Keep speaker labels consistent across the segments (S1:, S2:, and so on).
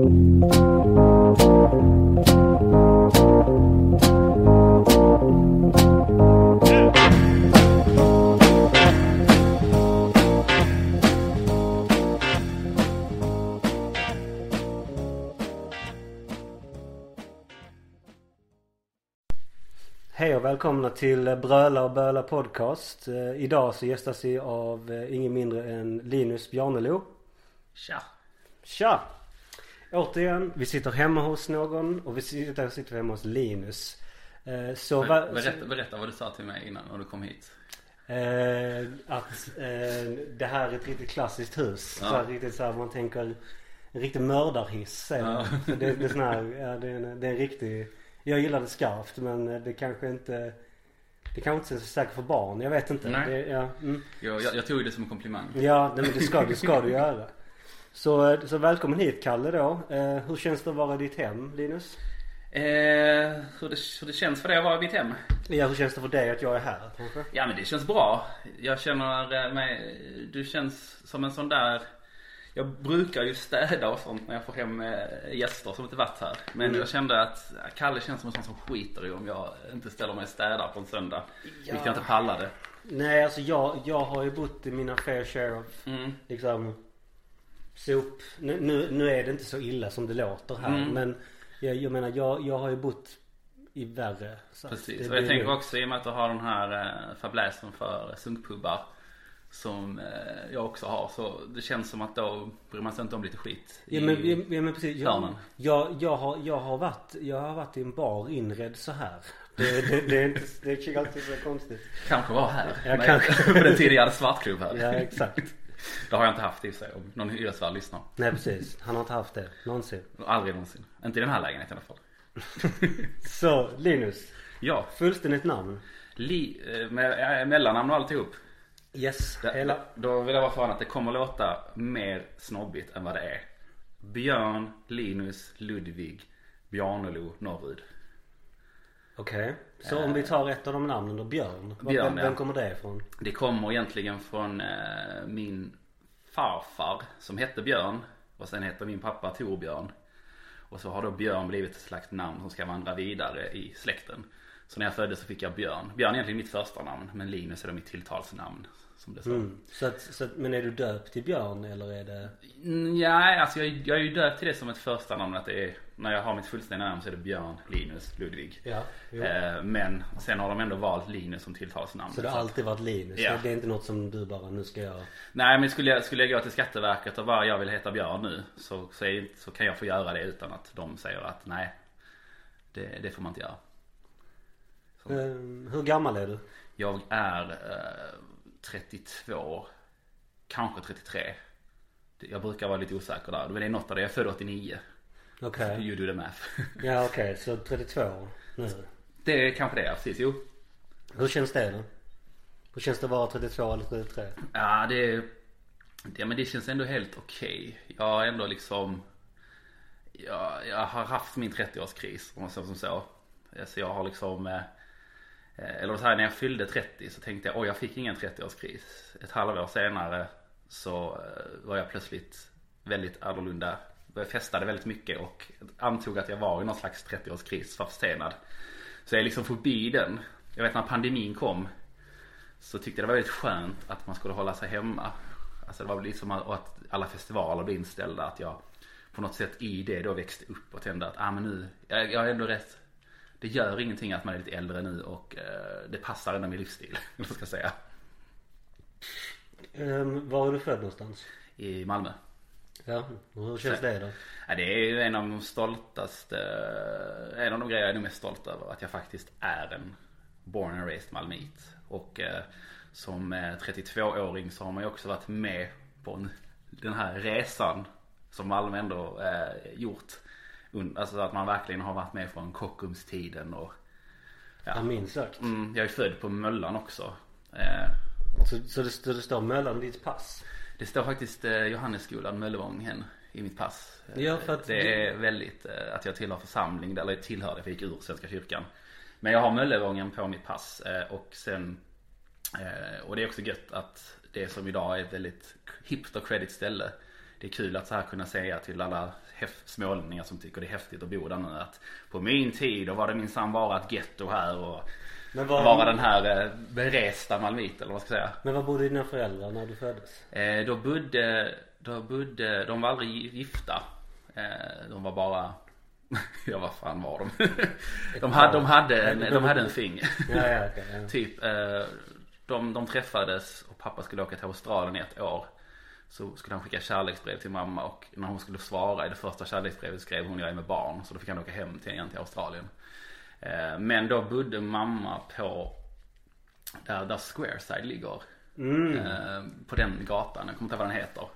S1: Hej och välkomna till Bröla och Böla podcast. Eh, idag så gästas vi av eh, ingen mindre än Linus Bjarnelo.
S2: Tja!
S1: Tja! Återigen, vi sitter hemma hos någon och vi sitter, sitter hemma hos Linus. Eh, så va-
S2: Berätta, berätta vad du sa till mig innan när du kom hit.
S1: Eh, att eh, det här är ett riktigt klassiskt hus.
S2: Ja.
S1: Så här, riktigt så här, man tänker en riktig mördarhiss
S2: Ja.
S1: det, det är sån här, ja, det, är en, det är en riktig Jag gillar det skarpt men det kanske inte Det kanske inte är så säkert för barn. Jag vet inte.
S2: Nej.
S1: Det, ja, mm.
S2: Jag, jag, jag tog det som en komplimang.
S1: ja nej, men det ska, det ska du göra. Så, så välkommen hit Kalle då. Eh, hur känns det att vara i ditt hem Linus?
S2: Eh, hur, det, hur det känns för dig att vara i mitt hem?
S1: Ja hur känns det för dig att jag är här kanske?
S2: Ja men det känns bra. Jag känner eh, mig, du känns som en sån där jag brukar ju städa och sånt när jag får hem eh, gäster som inte varit här. Men
S1: Mm.
S2: jag kände att Kalle känns som en sån som skiter i om jag inte ställer mig och städar på en söndag. Vilket jag inte pallade.
S1: Nej alltså jag, jag har ju bott i mina fair share of
S2: Mm.
S1: liksom sop. Nu, nu, nu är det inte så illa som det låter här
S2: Mm.
S1: men jag, jag menar jag, jag har ju bott i värre. Så
S2: Precis, och jag tänker
S1: ju-
S2: också i och med att du har den här eh, fäbläsen för sunkpubbar Som eh, jag också har så det känns som att då bryr man sig inte om lite skit
S1: Ja men, ja, ja, men precis. Jag, jag, jag, har, jag, har varit, jag har varit i en bar inredd så här. Det, det, det är inte, det är alltid så konstigt.
S2: Kanske var här
S1: Ja,
S2: Men-
S1: kanske.
S2: På den tiden jag hade svartklubb här
S1: Ja exakt.
S2: Det har jag inte haft i sig om någon hyresvärd lyssnar
S1: Nej precis. Han har inte haft det någonsin.
S2: Aldrig någonsin Inte i den här lägenheten i alla fall
S1: Så Linus.
S2: Ja,
S1: Fullständigt namn.
S2: li, eh, med, eh, mellannamn och alltihop
S1: Yes.
S2: Det-
S1: Hela.
S2: Då vill jag bara förvarna att det kommer låta mer snobbigt än vad det är. Björn, Linus, Ludvig, Bjarnelo, Norrud.
S1: Okej. Så om vi tar ett av de namnen då. Björn.
S2: Björn,
S1: vem,
S2: ja.
S1: vem kommer det ifrån?
S2: Det kommer egentligen från eh, min farfar som hette Björn. Och sen heter min pappa Torbjörn. Och så har då Björn blivit ett slags namn som ska vandra vidare i släkten. Så när jag föddes så fick jag Björn. Björn är egentligen mitt första namn men Linus är då mitt tilltalsnamn. Som det står.
S1: Mm. Så att, så att, men är du döpt till Björn eller är det?
S2: Mm, Ja, alltså jag, jag är ju döpt till det som ett första namn att det är När jag har mitt fullständiga namn så är det Björn, Linus, Ludvig.
S1: Ja.
S2: Eh, Men sen har de ändå valt Linus som tilltalsnamn
S1: Så det har alltid varit Linus?
S2: Ja.
S1: Det är inte något som du bara, nu ska jag...
S2: Nej men skulle jag, skulle jag gå till Skatteverket och bara jag vill heta Björn nu Så, så, är, så kan jag få göra det utan att de säger att nej Det, det får man inte göra.
S1: Ehm, hur gammal är du?
S2: Jag är eh, 32 Kanske 33 Jag brukar vara lite osäker där. Men det är något av det, jag är född 89
S1: Okej.
S2: You do the math
S1: Ja okej, så 32 nu.
S2: Det är kanske det, ja, precis, jo
S1: Hur känns det då? Hur känns det att vara 32 eller 33?
S2: Ja det, det, men det känns ändå helt okej. Jag har ändå liksom jag, jag har haft min 30-årskris om man säger som så. Så jag har liksom eh, Eller så här, när jag fyllde 30 så tänkte jag oj jag fick ingen 30-årskris. Ett halvår senare så eh, var jag plötsligt väldigt annorlunda. Festade väldigt mycket och antog att jag var i någon slags 30-årskris, var försenad. Så jag är liksom förbi den. Jag vet när pandemin kom så tyckte jag det var väldigt skönt att man skulle hålla sig hemma. Alltså det var liksom att alla festivaler blev inställda. Att jag på något sätt i det då växte upp och tände att ah, men nu, jag, jag är ändå rätt. Det gör ingenting att man är lite äldre nu och eh, det passar ändå min livsstil. Ska jag säga.
S1: Ehm, var är du född någonstans?
S2: I Malmö.
S1: Ja, hur känns det då?
S2: Ja, det är ju en av de stoltaste, en av de grejer jag är nog mest stolt över. Att jag faktiskt är en born and raised malmit. Och eh, som eh, 32-åring så har man ju också varit med på en, den här resan som Malmö ändå eh, gjort. Alltså att man verkligen har varit med från Kockumstiden och
S1: Ja, minst sagt.
S2: mm, jag är född på Möllan också. Eh,
S1: Så, så, det, så det står mellan ditt pass?
S2: Det står faktiskt eh, Johannesskolan Möllevången i mitt pass. Eh,
S1: Ja, för att
S2: det är väldigt eh, att jag tillhör församling, eller tillhörde för jag gick ur Svenska kyrkan. Men jag har Möllevången på mitt pass eh, och sen och det är också gött att det som idag är ett väldigt hipster credit ställe det är kul att så här kunna säga till alla smålänningar som tycker det är häftigt att bo där nu att på min tid då var det minsann bara ett getto här och
S1: Men var,
S2: vara den här eh, beresta malmit eller vad ska jag säga.
S1: men var bodde dina föräldrar när du föddes?
S2: Eh, då bodde, då bodde, de var aldrig gifta. Eh, de var bara, ja vad fan var de? de, hade, de, hade en, de hade en thing.
S1: Ja, ja, okej, ja.
S2: typ, eh, de, de träffades och pappa skulle åka till Australien i ett år. Så skulle han skicka kärleksbrev till mamma och när hon skulle svara i det första kärleksbrevet skrev hon jag är med barn. Så då fick han åka hem till, igen till Australien. Eh, men då bodde mamma på där, där Squareside ligger.
S1: Mm.
S2: Eh, på den gatan, jag kommer inte ihåg vad den heter.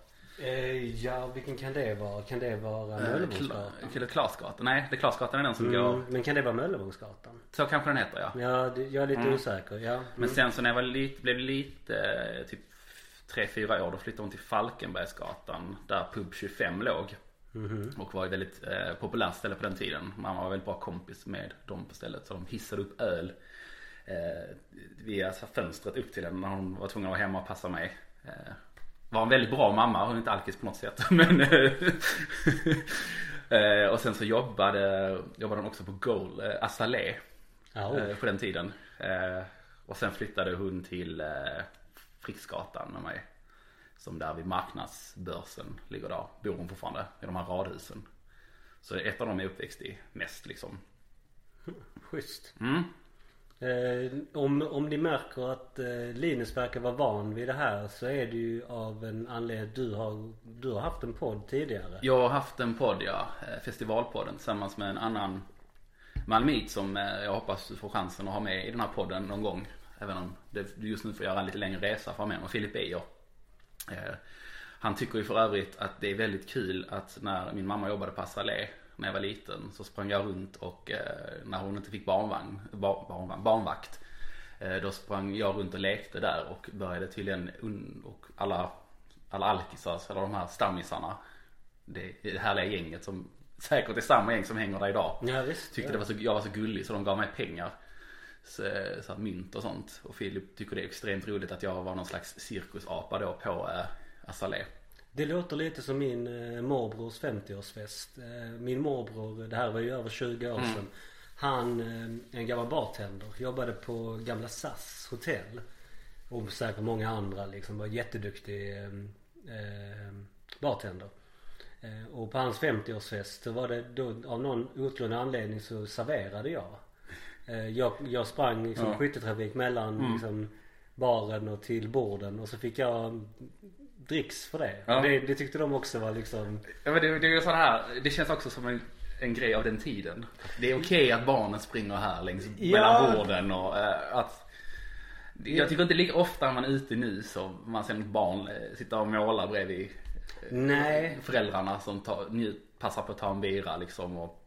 S1: Eh, ja, vilken kan det vara? Kan det vara Möllevångsgatan?
S2: Kla- Klasgatan? Nej, det är Klasgatan är den som går.
S1: Mm, men kan det vara Möllevångsgatan?
S2: Så kanske den heter ja.
S1: Ja, det, jag är lite
S2: Mm.
S1: osäker. Ja.
S2: Men sen så när jag var lite, blev lite, eh, typ 3-4 år då flyttade hon till Falkenbergsgatan där pub 25 låg. Och var ett väldigt eh, populärt ställe på den tiden. Mamma var väldigt bra kompis med dem på stället. Så de hissade upp öl eh, via fönstret upp till henne när hon var tvungen att vara hemma och passa mig. Eh, var en väldigt bra mamma, hon är inte alkis på något sätt. Men, eh, eh, och sen så jobbade, jobbade hon också på Goal, eh, Assalé
S1: oj.
S2: eh, på den tiden. Eh, och sen flyttade hon till eh, Fricksgatan med mig. Som där vid marknadsbörsen ligger där. Bor hon fortfarande i de här radhusen. Så ett av dem är uppväxt i mest liksom.
S1: Schysst.
S2: Mm.
S1: Eh, om, om ni märker att eh, Linus verkar vara van vid det här så är det ju av en anledning du har, du har haft en podd tidigare.
S2: Jag har haft en podd ja, eh, Festivalpodden tillsammans med en annan Malmit som eh, jag hoppas du får chansen att ha med i den här podden någon gång. Även om det, du just nu får göra en lite längre resa framöver Filip Beijer. Eh, Han tycker ju för övrigt att det är väldigt kul att när min mamma jobbade på Assalé när jag var liten så sprang jag runt och eh, när hon inte fick barnvagn, bar, barnvagn barnvakt eh, då sprang jag runt och lekte där och började tydligen och alla, alla alkisar, eller de här stammisarna det härliga gänget som säkert är samma gäng som hänger där idag
S1: Ja, visst.
S2: Tyckte
S1: ja.
S2: det var så, jag var så gullig så de gav mig pengar så, så här, mynt och sånt och Filip tycker det är extremt roligt att jag var någon slags cirkusapa då på eh, Assalé
S1: Det låter lite som min eh, morbrors 50-årsfest. Eh, min morbror, det här var ju över 20 år sedan. Han, eh, en gammal bartender, jobbade på gamla SAS hotell. Och säkert många andra liksom, var jätteduktig eh, eh, bartender. Eh, och på hans 50-årsfest så var det då av någon outgrundlig anledning så serverade jag. Eh, jag, jag sprang liksom
S2: Ja.
S1: skytteltrafik mellan liksom, baren och till borden och så fick jag dricks för det.
S2: Ja.
S1: Det. Det tyckte de också var liksom
S2: Ja men det, det är ju så här, det känns också som en, en grej av den tiden. Det är okej att barnen springer här längs
S1: Ja.
S2: mellan borden och eh, att jag tycker inte lika ofta när man är ute nu så man ser ett barn eh, sitta och måla bredvid
S1: Nej.
S2: föräldrarna som tar, passar på att ta en bira liksom och,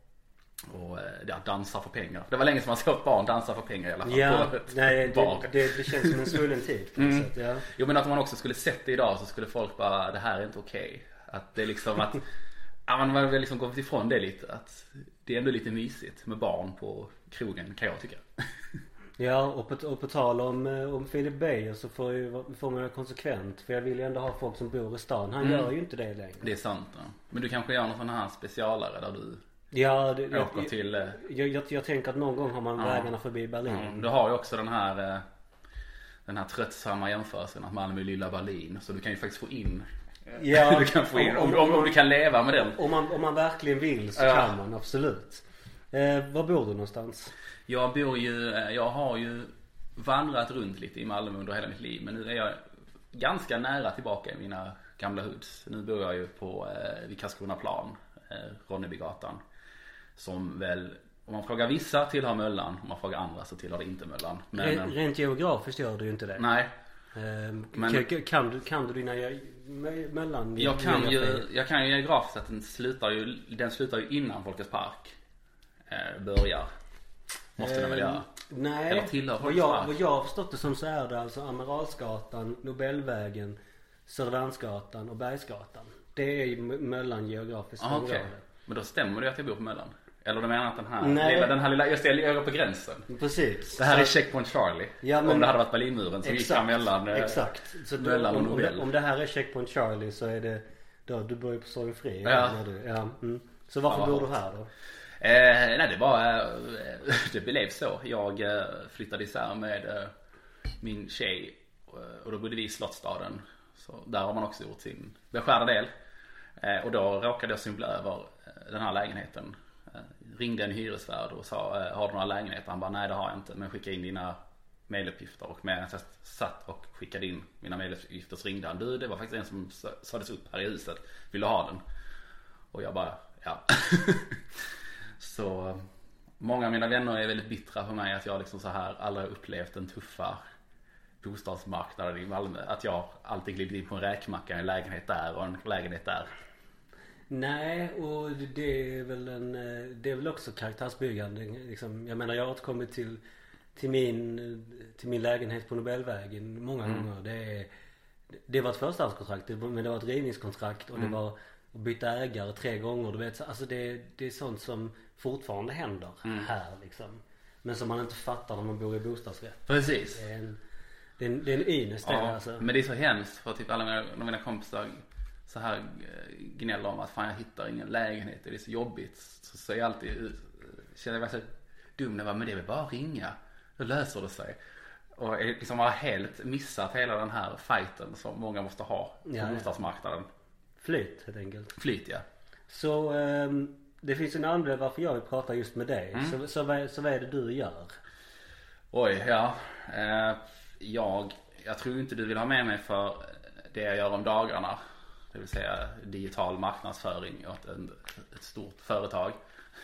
S2: och eh, ja, dansar för pengar. Det var länge sedan man såg ett barn dansa för pengar i alla fall.
S1: Ja, nej det, det, det känns som en svunnen tid
S2: Mm.
S1: sätt. Ja.
S2: Jo men att man också skulle sett det idag så skulle folk bara, det här är inte okej. Att det är liksom att, ja man har väl liksom gått ifrån det lite. Att det är ändå lite mysigt med barn på krogen kan jag tycka.
S1: Ja och på, och på tal om, eh, om Philip Beijer så får, ju, får man vara konsekvent. För jag vill ju ändå ha folk som bor i stan. Han
S2: Mm.
S1: gör ju inte det längre.
S2: Det är sant. Ja. Men du kanske gör någon sån här specialare där du
S1: Ja, det, jag,
S2: åker till, eh,
S1: jag, jag, jag tänker att någon gång har man
S2: Ja.
S1: vägarna förbi Berlin.
S2: mm, du har ju också den här eh, den här tröttsamma jämförelsen att Malmö är lilla Berlin. Så du kan ju faktiskt få in
S1: Ja,
S2: du kan få in, om, om, om du kan leva med den.
S1: Om man, om man verkligen vill så
S2: Ja.
S1: kan man absolut. Eh, var bor du någonstans?
S2: Jag bor ju, eh, jag har ju vandrat runt lite i Malmö under hela mitt liv. Men nu är jag ganska nära tillbaka i mina gamla hoods. Nu bor jag ju på, eh, vid Karlskronaplan, eh, Ronnebygatan. Som väl, om man frågar vissa tillhör Möllan, om man frågar andra så tillhör det inte Möllan. Men, eh,
S1: Rent geografiskt gör du ju inte det.
S2: nej,
S1: Eh,
S2: Men-
S1: kan, kan, du, kan du dina mellan
S2: jag kan ju, jag kan ju geografiskt att den slutar ju, den slutar ju innan Folkets Park eh, börjar. Måste den väl göra?
S1: Nej,
S2: Eller tillhör
S1: vad jag, vad jag har förstått det som så är det alltså Amiralsgatan, Nobelvägen, Södervärnsgatan och Bergsgatan. Det är ju m- mellan geografiskt
S2: Ah, okej.
S1: område.
S2: Men då stämmer det att jag bor på Möllan? Eller du menar att den här,
S1: Nej.
S2: lilla, den här lilla, just det, jag är på gränsen.
S1: Precis.
S2: Det här
S1: Så-
S2: är Checkpoint Charlie.
S1: Ja,
S2: Om
S1: men-
S2: det hade varit Berlinmuren som gick
S1: Exakt,
S2: här mellan, eh,
S1: exakt. Så då,
S2: mellan
S1: om, om, det, om det här är Checkpoint Charlie så är det Då, du bor ju på Sorgenfri.
S2: Ja.
S1: Du, ja. Mm. Så varför
S2: Ja,
S1: bor du här då?
S2: Eh, nej det var, eh, det blev så. Jag eh, flyttade isär med eh, min tjej eh, och då bodde vi i Slottsstaden. Så där har man också gjort sin beskärda del. Och då råkade jag snubbla över den här lägenheten. Ringde en hyresvärd och sa, eh, har du några lägenheter? Han bara, nej det har jag inte men skicka in dina mailuppgifter. Och medan jag satt och skickade in mina mailuppgifter så ringde han, du det var faktiskt en som sades upp här i huset. Vill du ha den? Och jag bara, ja. så många av mina vänner är väldigt bittra på mig att jag liksom så här aldrig har upplevt den tuffa bostadsmarknaden i Malmö. Att jag alltid glidit in på en räkmacka, en lägenhet där och en lägenhet där.
S1: Nej, och det är väl en, eh, det är väl också karaktärsbyggande. Liksom, jag menar jag har återkommit till, till min, till min lägenhet på Nobelvägen många
S2: Mm.
S1: gånger. Det, det var ett förstahandskontrakt men det var ett rivningskontrakt och
S2: Mm.
S1: det var att byta ägare tre gånger. Du vet, så- alltså det, det är sånt som fortfarande händer
S2: Mm.
S1: här liksom. Men som man inte fattar när man bor i bostadsrätt.
S2: Precis.
S1: Det är en, det är en, det är en ynnest
S2: Ja,
S1: alltså.
S2: men det är så hemskt för typ alla mina, mina kompisar så här eh, gnäller om att fan jag hittar ingen lägenhet, det är så jobbigt. Så säger jag alltid, eh, känner jag mig så dum när jag bara, men det är väl bara att ringa. Då löser det sig. Och liksom har helt missat hela den här fighten som många måste ha på
S1: Ja,
S2: bostadsmarknaden.
S1: Flyt helt enkelt.
S2: Flyt ja.
S1: Så ehm, det finns en anledning varför jag vill prata just med dig.
S2: Mm.
S1: Så, så, vad, så vad är det du gör?
S2: Oj, ja. Eh, jag, jag tror inte du vill ha med mig för det jag gör om dagarna. Det vill säga digital marknadsföring åt en, ett stort företag.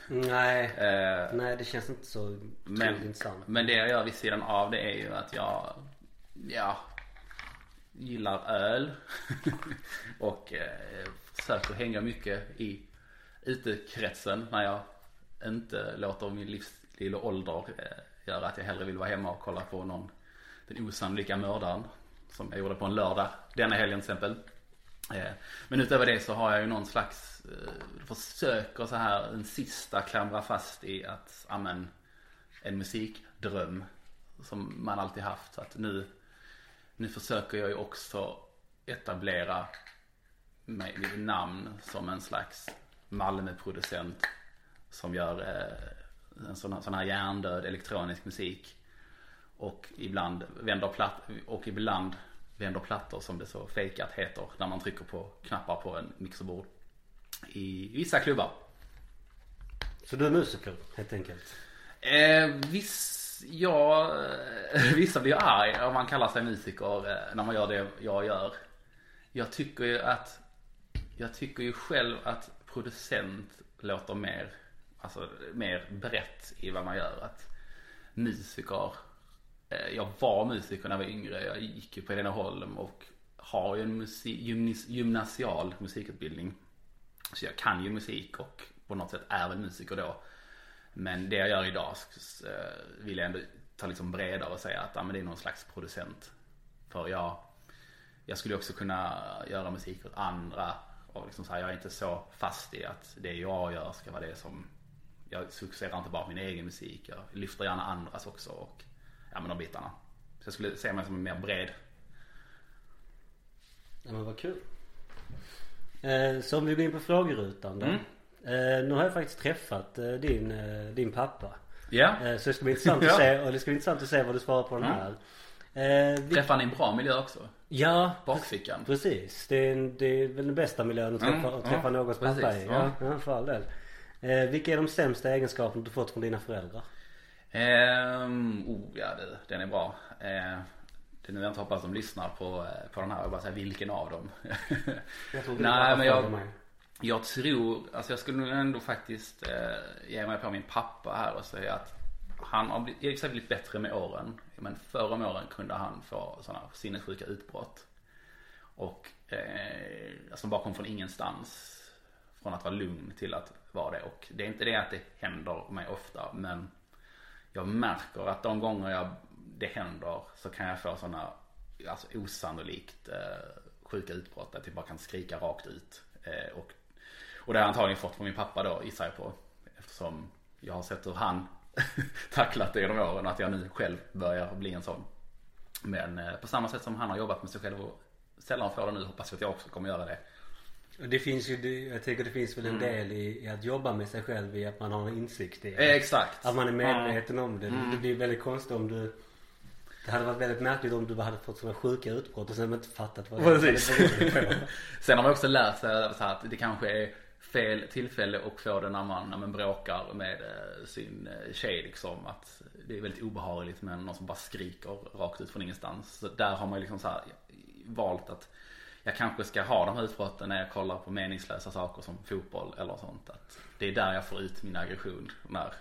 S1: Nej,
S2: Eh,
S1: nej det känns inte så
S2: men,
S1: intressant.
S2: men det jag gör vid sidan av det är ju att jag, ja, gillar öl. och eh, försöker hänga mycket i utekretsen när jag inte låter min livsstil och ålder eh, göra att jag hellre vill vara hemma och kolla på någon, den osannolika mördaren. Som jag gjorde på en lördag denna helgen till exempel. Eh, men utöver det så har jag ju någon slags, eh, försöker så här en sista klamra fast i att, amen, en musikdröm som man alltid haft. Så att nu, nu försöker jag ju också etablera mig, mitt namn som en slags Malmöproducent som gör eh, en sån, sån här hjärndöd elektronisk musik. Och ibland vänder platt, och ibland vänder plattor som det så fejkat heter när man trycker på knappar på en mixerbord. I vissa klubbar.
S1: Så du är musiker helt enkelt?
S2: Eh, viss, ja, eh, vissa blir arg om man kallar sig musiker eh, när man gör det jag gör. Jag tycker ju att Jag tycker ju själv att producent låter mer Alltså mer brett i vad man gör. Att musiker Eh, jag var musiker när jag var yngre. Jag gick ju på Heleneholm och har ju en musik, gymnasial musikutbildning. Så jag kan ju musik och på något sätt är väl musiker då. Men det jag gör idag så, eh, vill jag ändå ta liksom bredare och säga att ja, men det är någon slags producent. För jag, jag skulle också kunna göra musik åt andra. Och liksom så här, jag är inte så fast i att det jag gör ska vara det som Jag successerar inte bara min egen musik. Jag lyfter gärna andras också och ja men de bitarna. Så jag skulle se mig som mer bred.
S1: Ja men vad kul. Eh, så om vi går in på frågerutan då.
S2: Mm.
S1: Eh, nu har jag faktiskt träffat eh, din, din pappa.
S2: Ja.
S1: Så det ska bli intressant att se och det ska bli intressant att se vad du svarar på den
S2: Mm.
S1: här. Eh, vi,
S2: Träffar ni en bra miljö också?
S1: ja,
S2: Bakfickan.
S1: precis. Det är, en, det är väl den bästa miljön att träffa,
S2: Mm,
S1: att träffa
S2: ja,
S1: någons pappa i.
S2: ja.
S1: Ja, ja, för all del. Eh, vilka är de sämsta egenskaperna du fått från dina föräldrar?
S2: Ehm, oh ja, det, den är bra. Ehm, det är nu jag inte hoppas de lyssnar på, eh, på den här och bara säga vilken av dem.
S1: Jag tror
S2: Nej, men jag-. Jag tror, alltså jag skulle nog ändå faktiskt eh, ge mig på min pappa här och säga att han har blivit, för sig blivit bättre med åren. Men förr om åren kunde han få sådana sinnessjuka utbrott. Och eh, alltså bara kom från ingenstans. Från att vara lugn till att vara det. Och det är inte det att det händer mig ofta men jag märker att de gånger jag, det händer så kan jag få sådana alltså osannolikt eh, sjuka utbrott. Att jag bara kan skrika rakt ut. Eh, och, och det har jag antagligen fått från min pappa då gissar jag på. Eftersom jag har sett hur han tacklat det genom åren. Att jag nu själv börjar bli en sån. Men eh, på samma sätt som han har jobbat med sig själv och sällan får det nu hoppas jag att jag också kommer göra det.
S1: Det finns ju, det- jag tänker det finns väl en
S2: Mm.
S1: del i, i att jobba med sig själv i att man har en insikt i det.
S2: Eh, Exakt.
S1: Att man är medveten om det.
S2: Mm.
S1: Det blir väldigt konstigt om du Det hade varit väldigt märkligt om du hade fått sådana sjuka utbrott och sen inte fattat vad det
S2: Precis.
S1: på.
S2: Sen har man också lärt sig att det kanske är fel tillfälle att få det när man, när man bråkar med eh, sin eh, tjej liksom. Att det är väldigt obehagligt med någon som bara skriker rakt ut från ingenstans. Så där har man ju liksom så här valt att jag kanske ska ha de här utbrotten när jag kollar på meningslösa saker som fotboll eller sånt. Att det är där jag får ut min aggression när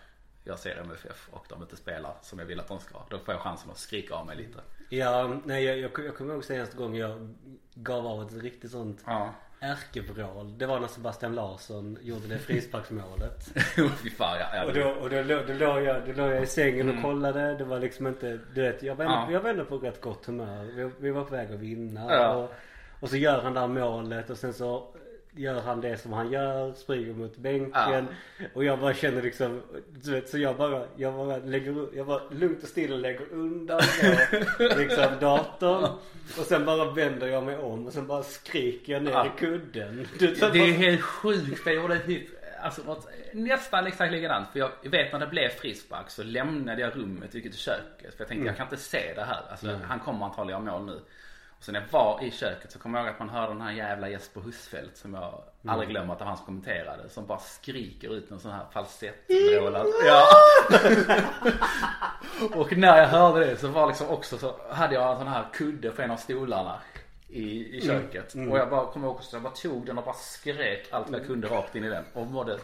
S2: jag ser MFF och de inte spelar som jag vill att de ska. Då får jag chansen att skrika av mig lite.
S1: Ja, nej jag, jag, jag kommer ihåg senaste gången jag gav av ett riktigt sånt
S2: Ja.
S1: ärkevrål. Det var när Sebastian Larsson gjorde det frisparksmålet.
S2: Fy fan ja. ja
S1: Och då, och då, då, låg jag, då låg jag i sängen och kollade. Det var liksom inte, du vet jag var ändå,
S2: Mm. Ja.
S1: jag var ändå på rätt gott humör. Vi, vi var på väg att vinna.
S2: Ja.
S1: Och, och så gör han det här målet och sen så gör han det som han gör, springer mot bänken. Och jag bara känner liksom, du vet så jag bara, jag bara lägger, jag bara lugnt och stilla lägger undan liksom datorn. Och sen bara vänder jag mig om och sen bara skriker jag ner
S2: Ja.
S1: i kudden. Du,
S2: Det är
S1: bara,
S2: helt sjukt jag gjorde typ Alltså nästan exakt likadant. För jag vet när det blev frispark så lämnade jag rummet gick ut i köket. För jag tänkte jag kan inte se det här. Alltså han kommer antagligen göra mål nu. Sen när jag var i köket så kommer jag ihåg att man hörde den här jävla Jesper Husfeldt som jag aldrig glömmer att det var han som kommenterade. Som bara skriker ut en sån här falsettvrålad. Ja. och när jag hörde det så var liksom också så hade jag en sån här kudde på en av stolarna i, i köket. Och jag bara kommer ihåg också, jag bara tog den och bara skrek allt vad jag kunde rakt in i den. Och mådde,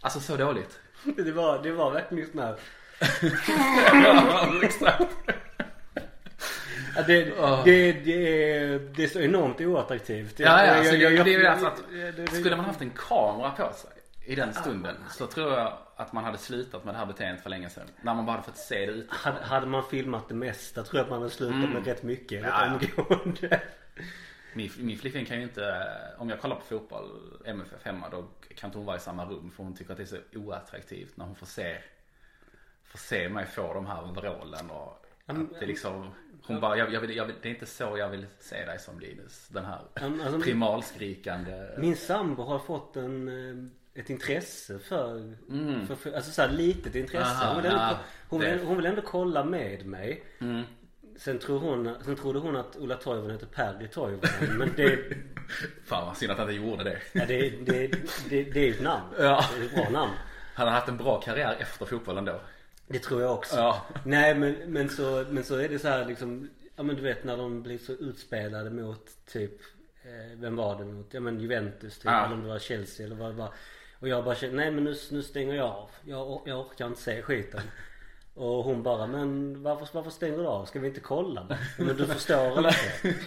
S2: alltså så dåligt.
S1: det var, det var verkligen sån här
S2: Exakt.
S1: Det, det, det, är, det är så enormt oattraktivt.
S2: Ja, ja, alltså,
S1: jag-
S2: det,
S1: jag-
S2: det är ju alltså att skulle man haft en kamera på sig i den stunden så tror jag att man hade slutat med det här beteendet för länge sedan. När man bara hade fått se det ute.
S1: hade, hade man filmat det mesta tror jag att man hade slutat med rätt mycket
S2: Mm. Ja.
S1: omgående.
S2: Min, min flickvän kan ju inte, om jag kollar på fotboll, MFF hemma, då kan inte hon vara i samma rum för hon tycker att det är så oattraktivt när hon får se, får se mig få de här vrålen och att det liksom, hon bara, jag, jag vill, jag vill, det är inte så jag vill se dig som Linus. Den här
S1: alltså,
S2: primalskrikande.
S1: Min sambo har fått en, eh, ett intresse för,
S2: Mm.
S1: för, för alltså såhär litet intresse.
S2: Aha,
S1: hon, vill ändå,
S2: ja,
S1: hon, vill, hon vill ändå kolla med mig.
S2: Mm.
S1: Sen, tror hon, sen trodde hon att Ulla Toivonen heter Perry Toivonen. Men det,
S2: Fan vad synd att han inte gjorde det.
S1: ja, det, det, det, det är ju ett namn.
S2: Ja.
S1: Det är ett bra namn.
S2: Han har haft en bra karriär efter fotbollen då.
S1: Det tror jag också.
S2: Ja.
S1: Nej men, men, så, men så är det så här liksom Ja men du vet när de blir så utspelade mot typ eh, Vem var det mot? Ja men Juventus typ
S2: Ja.
S1: eller om det var Chelsea eller vad det var Och jag bara kände, nej men nu, nu stänger jag av jag, jag orkar inte se skiten Och hon bara, men varför, varför stänger du av? Ska vi inte kolla? Men du förstår inte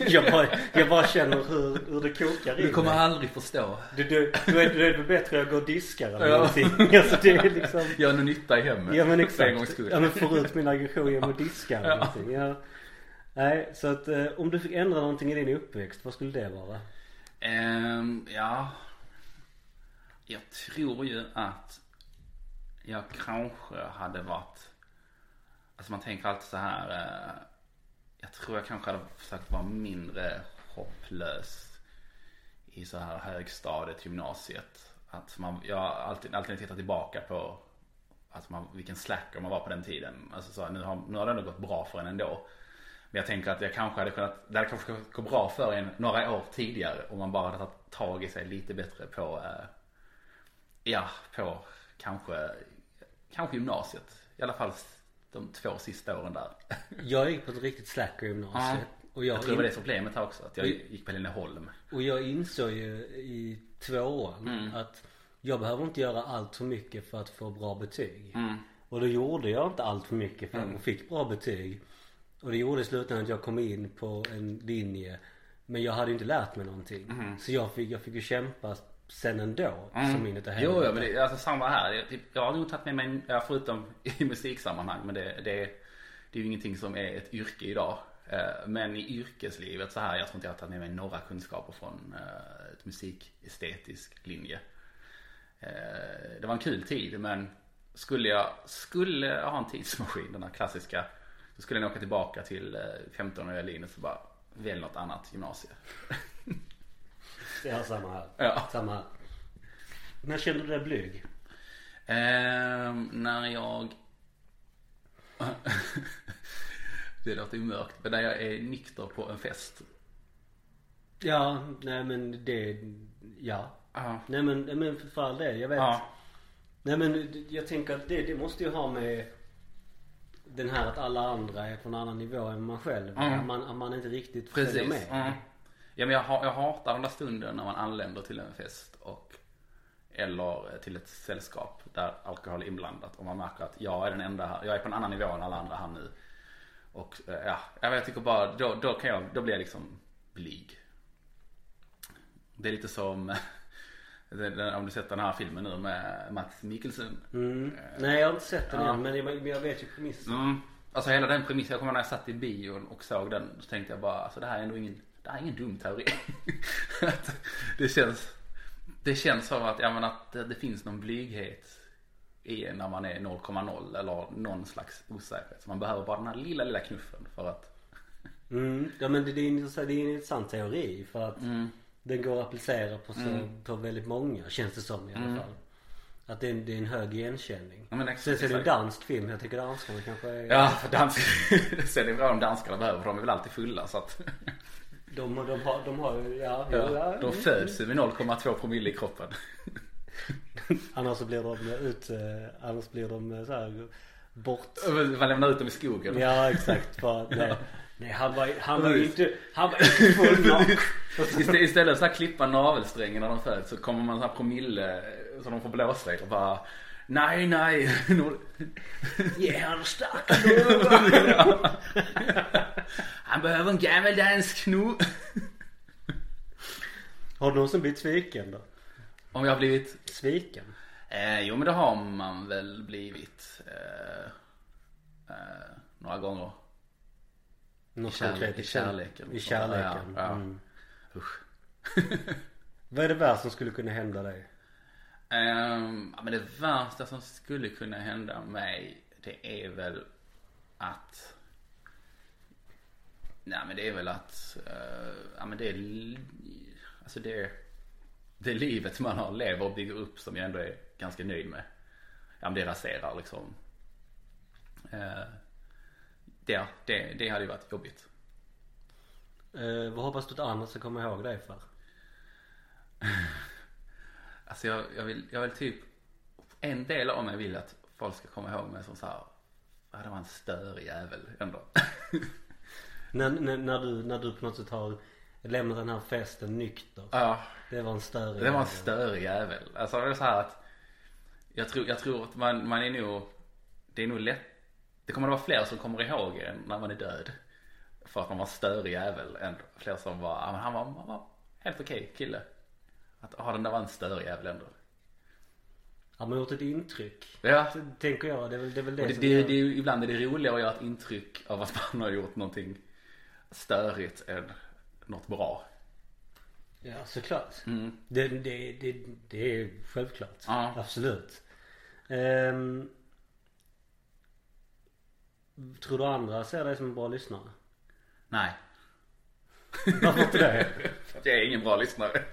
S1: jag bara, jag bara känner hur, hur det kokar i
S2: Du kommer
S1: mig.
S2: aldrig förstå.
S1: du, du, du, är, du är väl bättre att gå och diska eller
S2: Ja.
S1: någonting Alltså det är liksom
S2: Gör nu nytta i hemmet.
S1: Ja men exakt. Ja men får ut min aggression genom att diska eller
S2: Ja.
S1: någonting. Ja. Nej så att eh, om du fick ändra någonting i din uppväxt, vad skulle det vara?
S2: Ehm, ja. Jag tror ju att jag kanske hade varit Alltså man tänker alltid så här. Eh, jag tror jag kanske hade försökt vara mindre hopplös i så här högstadiet, gymnasiet. Att man, jag har alltid, alltid tittat tillbaka på alltså man, vilken slacker man var på den tiden. Alltså så här, nu, har, nu har det ändå gått bra för en ändå. Men jag tänker att jag kanske hade kunnat, det hade kanske gått bra för en några år tidigare om man bara hade tagit tag i sig lite bättre på, eh, ja, på kanske, kanske gymnasiet. I alla fall de två sista åren där.
S1: Jag gick på ett riktigt slacker gymnasiet. Och jag,
S2: Jag tror det var det problemet här också, att jag gick på Länneholm.
S1: och jag insåg ju i tvåan
S2: Mm.
S1: att jag behöver inte göra allt för mycket för att få bra betyg.
S2: Mm.
S1: Och då gjorde jag inte allt för mycket för att fick bra betyg. Och det gjorde i slutändan att jag kom in på en linje Men jag hade inte lärt mig någonting.
S2: Mm.
S1: Så jag fick, jag fick ju kämpa sen ändå. Som in utav
S2: Jo,
S1: helvete.
S2: ja, men det är alltså samma här. Jag, typ, jag har nog tagit med mig, ja, förutom i musiksammanhang, men det, det, det är ju ingenting som är ett yrke idag. Eh, Men i yrkeslivet så här, jag tror inte jag har tagit med mig några kunskaper från eh, ett musikestetisk linje. Eh, Det var en kul tid men skulle jag, skulle jag ha en tidsmaskin, den här klassiska, så skulle jag åka tillbaka till 15-åriga Linus och bara välj något annat gymnasie.
S1: Ja, samma här.
S2: Ja.
S1: Samma här. När kände du dig blyg?
S2: Ehm, när jag... det låter ju mörkt. Men när jag är nykter på en fest.
S1: Ja, nej men det, ja.
S2: Ja.
S1: Nej men, men för all del, jag vet.
S2: Ja.
S1: Nej men jag tänker att det, det måste ju ha med den här att alla andra är på en annan nivå än man själv.
S2: Mm.
S1: Att, man, att man inte riktigt följer med.
S2: Mm. Ja men jag, jag hatar den där stunden när man anländer till en fest och eller till ett sällskap där alkohol är inblandat och man märker att jag är den enda här, jag är på en annan nivå än alla andra här nu. Och eh, ja, jag, tycker bara, då, då kan jag, då blir jag liksom blyg. Det är lite som, om du sett den här filmen nu med Mats Mikkelsen.
S1: Mm. Nej jag har inte sett den
S2: Ja.
S1: än men jag, jag vet ju premissen.
S2: Mm. Alltså hela den premissen, jag kommer när jag satt i bion och såg den så tänkte jag bara alltså det här är ändå ingen, det här är ingen dum teori. Det känns, det känns som att, ja men att det, det finns någon blyghet i när man är 0,0 eller någon slags osäkerhet. Så man behöver bara den här lilla, lilla knuffen för att
S1: Mm. Ja men det, det, är en, det är en intressant teori för att
S2: Mm.
S1: den går att applicera på, så, på väldigt många känns det som i alla fall. Att det är, en, det är en hög igenkänning.
S2: Ja, exakt,
S1: Sen så är det en dansk film. Jag tycker danskarna kanske är...
S2: Ja, för dansk, sen är det bra om danskarna behöver för de är väl alltid fulla så att
S1: De, de, har, de har ju, ja,
S2: ja,
S1: ja,
S2: de föds ju med 0,2 promille i kroppen.
S1: Annars så blir de ut, eh, annars blir de eh, så här bort.
S2: Man lämnar ut dem i skogen.
S1: Ja exakt. Att, nej, nej han var, han var inte, han var inte full
S2: istället för att klippa navelsträngen när de föds så kommer man så här promille så de får blåsa i och bara Nej nej.
S1: Ge honom stark
S2: Ja. Han behöver en gammeldansk kno.
S1: Har du någonsin blivit sviken då?
S2: Om jag har blivit
S1: Sviken?
S2: eh, Jo men det har man väl blivit eh, eh, Några gånger
S1: Något
S2: kärlek-
S1: konkret
S2: i kärleken.
S1: I kärleken.
S2: Ja, ja.
S1: Mm.
S2: Usch
S1: Vad är det värsta som skulle kunna hända dig?
S2: Ja, men det värsta som skulle kunna hända mig det är väl att Nej men det är väl att eh, Ja men det är Alltså det Det livet man har lever och bygger upp som jag ändå är ganska nöjd med. Ja men det raserar liksom. Eh, det, det, det hade ju varit jobbigt.
S1: Eh, vad hoppas du att andra ska komma ihåg dig för?
S2: Alltså jag, jag, vill, jag vill typ En del av mig vill att folk ska komma ihåg mig som så här. Ja det var en störig jävel ändå.
S1: När, när, när, du, när du på något sätt har lämnat den här festen nykter.
S2: Ja.
S1: Det var en större
S2: det var en störig jävel. Alltså det är så här att Jag tror, jag tror att man, man är nog Det är nog lätt Det kommer att vara fler som kommer ihåg en när man är död. För att man var en störig jävel än fler som var, han var, han var helt okej kille Att, ja den där var en störig jävel ändå
S1: Har man gjort ett intryck?
S2: Ja
S1: Tänker jag. Det är väl det, är väl det,
S2: det,
S1: som
S2: det,
S1: gör-
S2: det är ibland är det roligare att göra ett intryck av att man har gjort någonting störigt än något bra.
S1: Ja såklart.
S2: Mm.
S1: Det, det, det, det är självklart.
S2: Ja.
S1: Absolut. Ehm, tror du andra ser dig som en bra lyssnare?
S2: Nej,
S1: Varför inte det?
S2: jag är ingen bra lyssnare.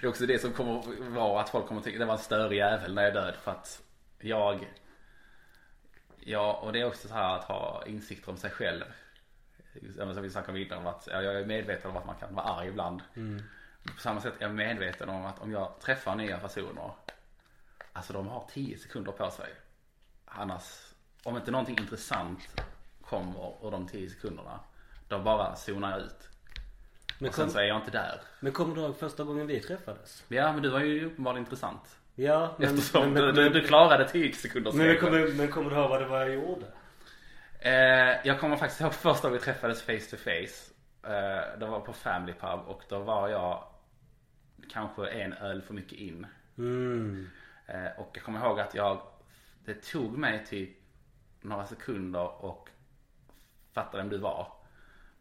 S2: Det är också det som kommer vara att folk kommer att tycka det var en störig jävel när jag är död för att jag Ja och det är också så här att ha insikter om sig själv. Som vi snackade om innan att ja, jag är medveten om att man kan vara arg ibland. På samma sätt är jag medveten om att om jag träffar nya personer Alltså de har 10 sekunder på sig. Annars, om inte någonting intressant kommer ur de 10 sekunderna. Då bara zonar jag ut.
S1: Men,
S2: Och sen
S1: kom,
S2: så är jag inte där.
S1: men kommer du ihåg första gången vi träffades?
S2: Ja men du var ju uppenbarligen intressant.
S1: Ja men,
S2: Eftersom
S1: men,
S2: du,
S1: men,
S2: du, du klarade 10 sekunders
S1: men, men, kommer, men kommer du ihåg vad det var jag gjorde?
S2: Eh, jag kommer faktiskt ihåg första gången vi träffades face to face. Eh, det var på Family Pub och då var jag kanske en öl för mycket in.
S1: Mm.
S2: Eh, och jag kommer ihåg att jag, det tog mig typ några sekunder och fatta vem du var.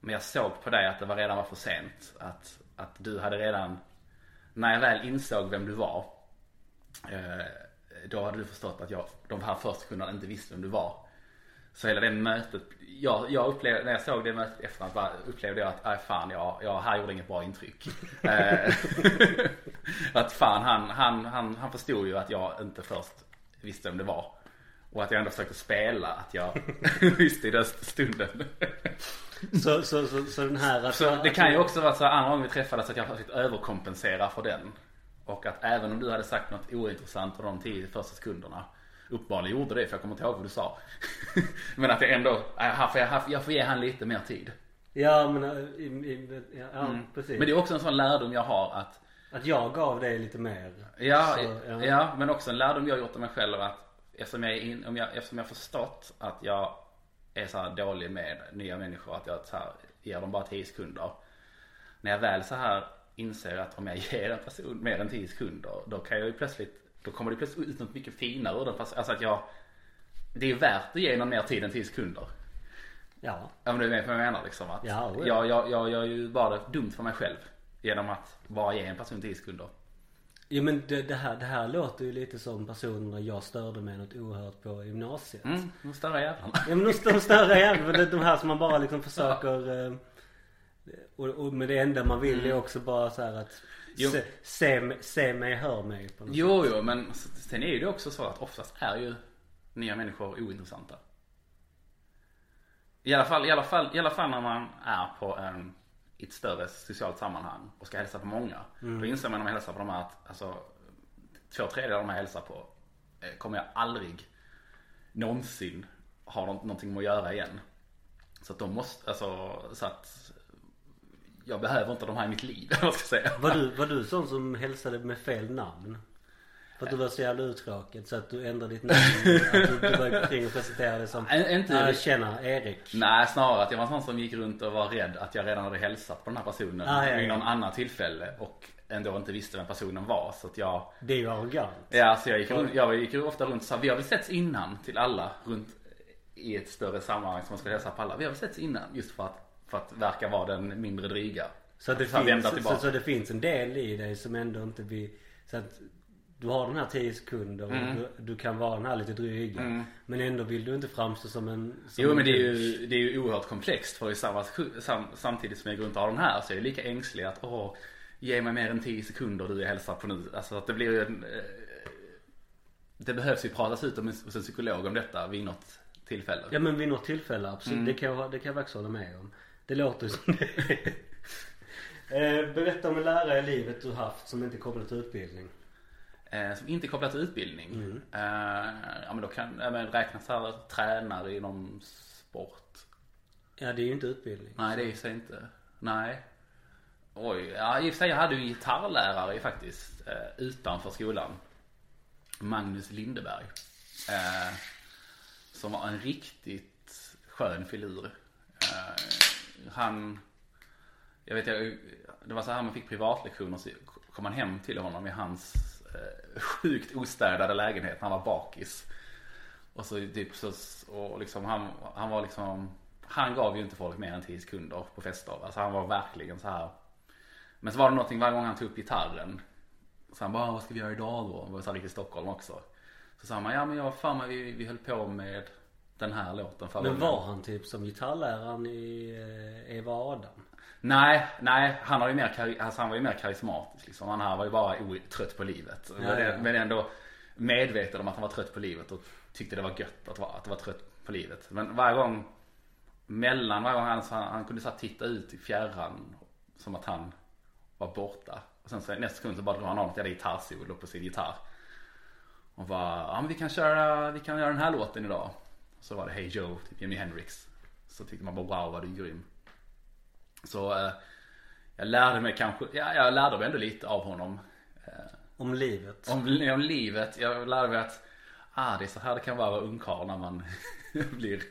S2: Men jag såg på dig att det var redan var för sent. Att, att du hade redan, när jag väl insåg vem du var. Eh, då hade du förstått att jag de här första sekunderna inte visste vem du var. Så hela det mötet, jag, jag upplevde, när jag såg det mötet efteråt upplevde jag att, nej fan jag, jag, här gjorde inget bra intryck. Eh, att fan han, han, han, han förstod ju att jag inte först visste vem det var. Och att jag ändå försökte spela att jag visste i den stunden.
S1: Så, så, så, så den här... Att,
S2: Så det kan ju också vara så andra gången vi träffades att jag försökt överkompensera för den. Och att även om du hade sagt något ointressant på de tio första sekunderna. Uppenbarligen gjorde det för jag kommer inte ihåg vad du sa. Men att jag ändå, äh, här får jag, jag får ge han lite mer tid.
S1: Ja men, äh, i, i, ja, ja precis.
S2: Men det är också en sån lärdom jag har att
S1: Att jag gav dig lite mer.
S2: Ja,
S1: Så,
S2: ja. men också en lärdom jag gjort av mig själv att eftersom jag, in, om jag, eftersom jag förstått att jag är så här dålig med nya människor att jag så här, ger dem bara 10 sekunder. När jag väl så här inser att om jag ger en person mer än 10 sekunder då kan jag ju plötsligt, då kommer det plötsligt ut något mycket finare ur den. Fast, alltså att jag, det är värt att ge någon mer tid än 10 sekunder.
S1: Ja.
S2: Om du är med på vad jag menar liksom. Att
S1: Ja, ja.
S2: jag, jag, jag gör ju bara det dumt för mig själv. Genom att bara ge en person 10 sekunder.
S1: Jo men det, det, här, det här låter ju lite som personerna jag störde mig något oerhört på gymnasiet.
S2: Mm, de större jävlarna.
S1: Ja men de, de större jävlarna, de, här som man bara liksom försöker eh, och, och men det enda man vill är också bara så att
S2: Mm. Jo.
S1: se, se, mig- se mig, hör mig på något
S2: Jo, jo, men sen är det också så att oftast är ju nya människor ointressanta. I alla fall, i alla fall, i alla fall när man är på en, i ett större socialt sammanhang och ska hälsa på många. Då inser man när man hälsar på de här att alltså, två tredjedelar av de här hälsar på eh, kommer jag aldrig någonsin ha nå- någonting med att göra igen. Så att de måste, alltså så att jag behöver inte de här i mitt liv, vad ska säga.
S1: Var du, var du sån som hälsade med fel namn? För att du var så jävla uttråkad så att du ändrade ditt namn? att du, du började gå kring och presentera dig som
S2: Ä- inte-
S1: "Ja, tjena, Erik.
S2: Nej snarare att jag var en sån som gick runt och var rädd att jag redan hade hälsat på den här personen
S1: Ah, ja,
S2: vid någon annan tillfälle och ändå inte visste vem personen var så att jag
S1: Det är ju arrogant.
S2: Ja så jag gick, runt, jag gick ofta runt och sa vi har väl setts innan till alla runt i ett större sammanhang som man ska hälsa på alla. Vi har väl setts innan just för att, för att verka vara den mindre dryga.
S1: Så det, finns, så, så det finns en del i dig som ändå inte vill Så att du har den här 10 sekunder och
S2: Mm.
S1: du, du kan vara den här lite dryga. Men ändå vill du inte framstå som en som
S2: Jo
S1: en
S2: men det är ju, det är ju oerhört komplext för i samma, sam, samtidigt som jag går runt och har den här så är jag lika ängslig att åh, ge mig mer än 10 sekunder du jag hälsar på nu. Alltså att det blir ju en, eh, Det behövs ju pratas ut om hos en psykolog om detta vid något tillfälle.
S1: Ja men vid något tillfälle absolut.
S2: Mm.
S1: Det, kan jag, det kan jag faktiskt hålla med om. Det låter som det. Eh, Berätta om en lärare i livet du haft som inte är kopplad till utbildning.
S2: Eh, som inte är kopplat till utbildning. Eh, ja men då kan men räknas här tränare inom sport.
S1: Ja det är ju inte utbildning.
S2: Nej det är ju sig inte. Nej. Oj, ja i och för sig jag hade ju en gitarrlärare faktiskt eh, utanför skolan. Magnus Lindeberg. Som var en riktigt skön filur. Han, jag vet jag, det var så här man fick privatlektioner så kom man hem till honom i hans sjukt ostädade lägenhet. Han var bakis. Och så typ så, och liksom han, han var liksom Han gav ju inte folk mer än 10 sekunder på fester. Alltså han var verkligen så här. Men så var det någonting varje gång han tog upp gitarren. Så han bara, vad ska vi göra idag då? Det var så här riktigt Stockholm också. Så sa han, ja men jag fan vi, vi höll på med den här låten förra
S1: Men
S2: gången."
S1: var han typ som gitarrläraren i eh, Eva Adam?
S2: Nej, nej han, har ju mer, alltså, han var ju mer karismatisk liksom. Han här var ju bara trött på livet.
S1: Ja,
S2: men,
S1: ja.
S2: men ändå medveten om att han var trött på livet och tyckte det var gött att vara, att vara trött på livet. Men varje gång mellan varje gång han, så han, han kunde så titta ut i fjärran som att han var borta. Och sen så nästa sekund så bara drog han av ett jävla gitarrsolo på sin gitarr. Och bara, ja men vi kan köra, vi kan göra den här låten idag. Så var det Hey Joe, typ Jimi Hendrix. Så tyckte man bara wow vad du är grym. Så eh, jag lärde mig kanske, ja jag lärde mig ändå lite av honom. Eh,
S1: Om livet?
S2: om, om livet. Jag lärde mig att ah, det är så här det kan vara ungkarl när man blir,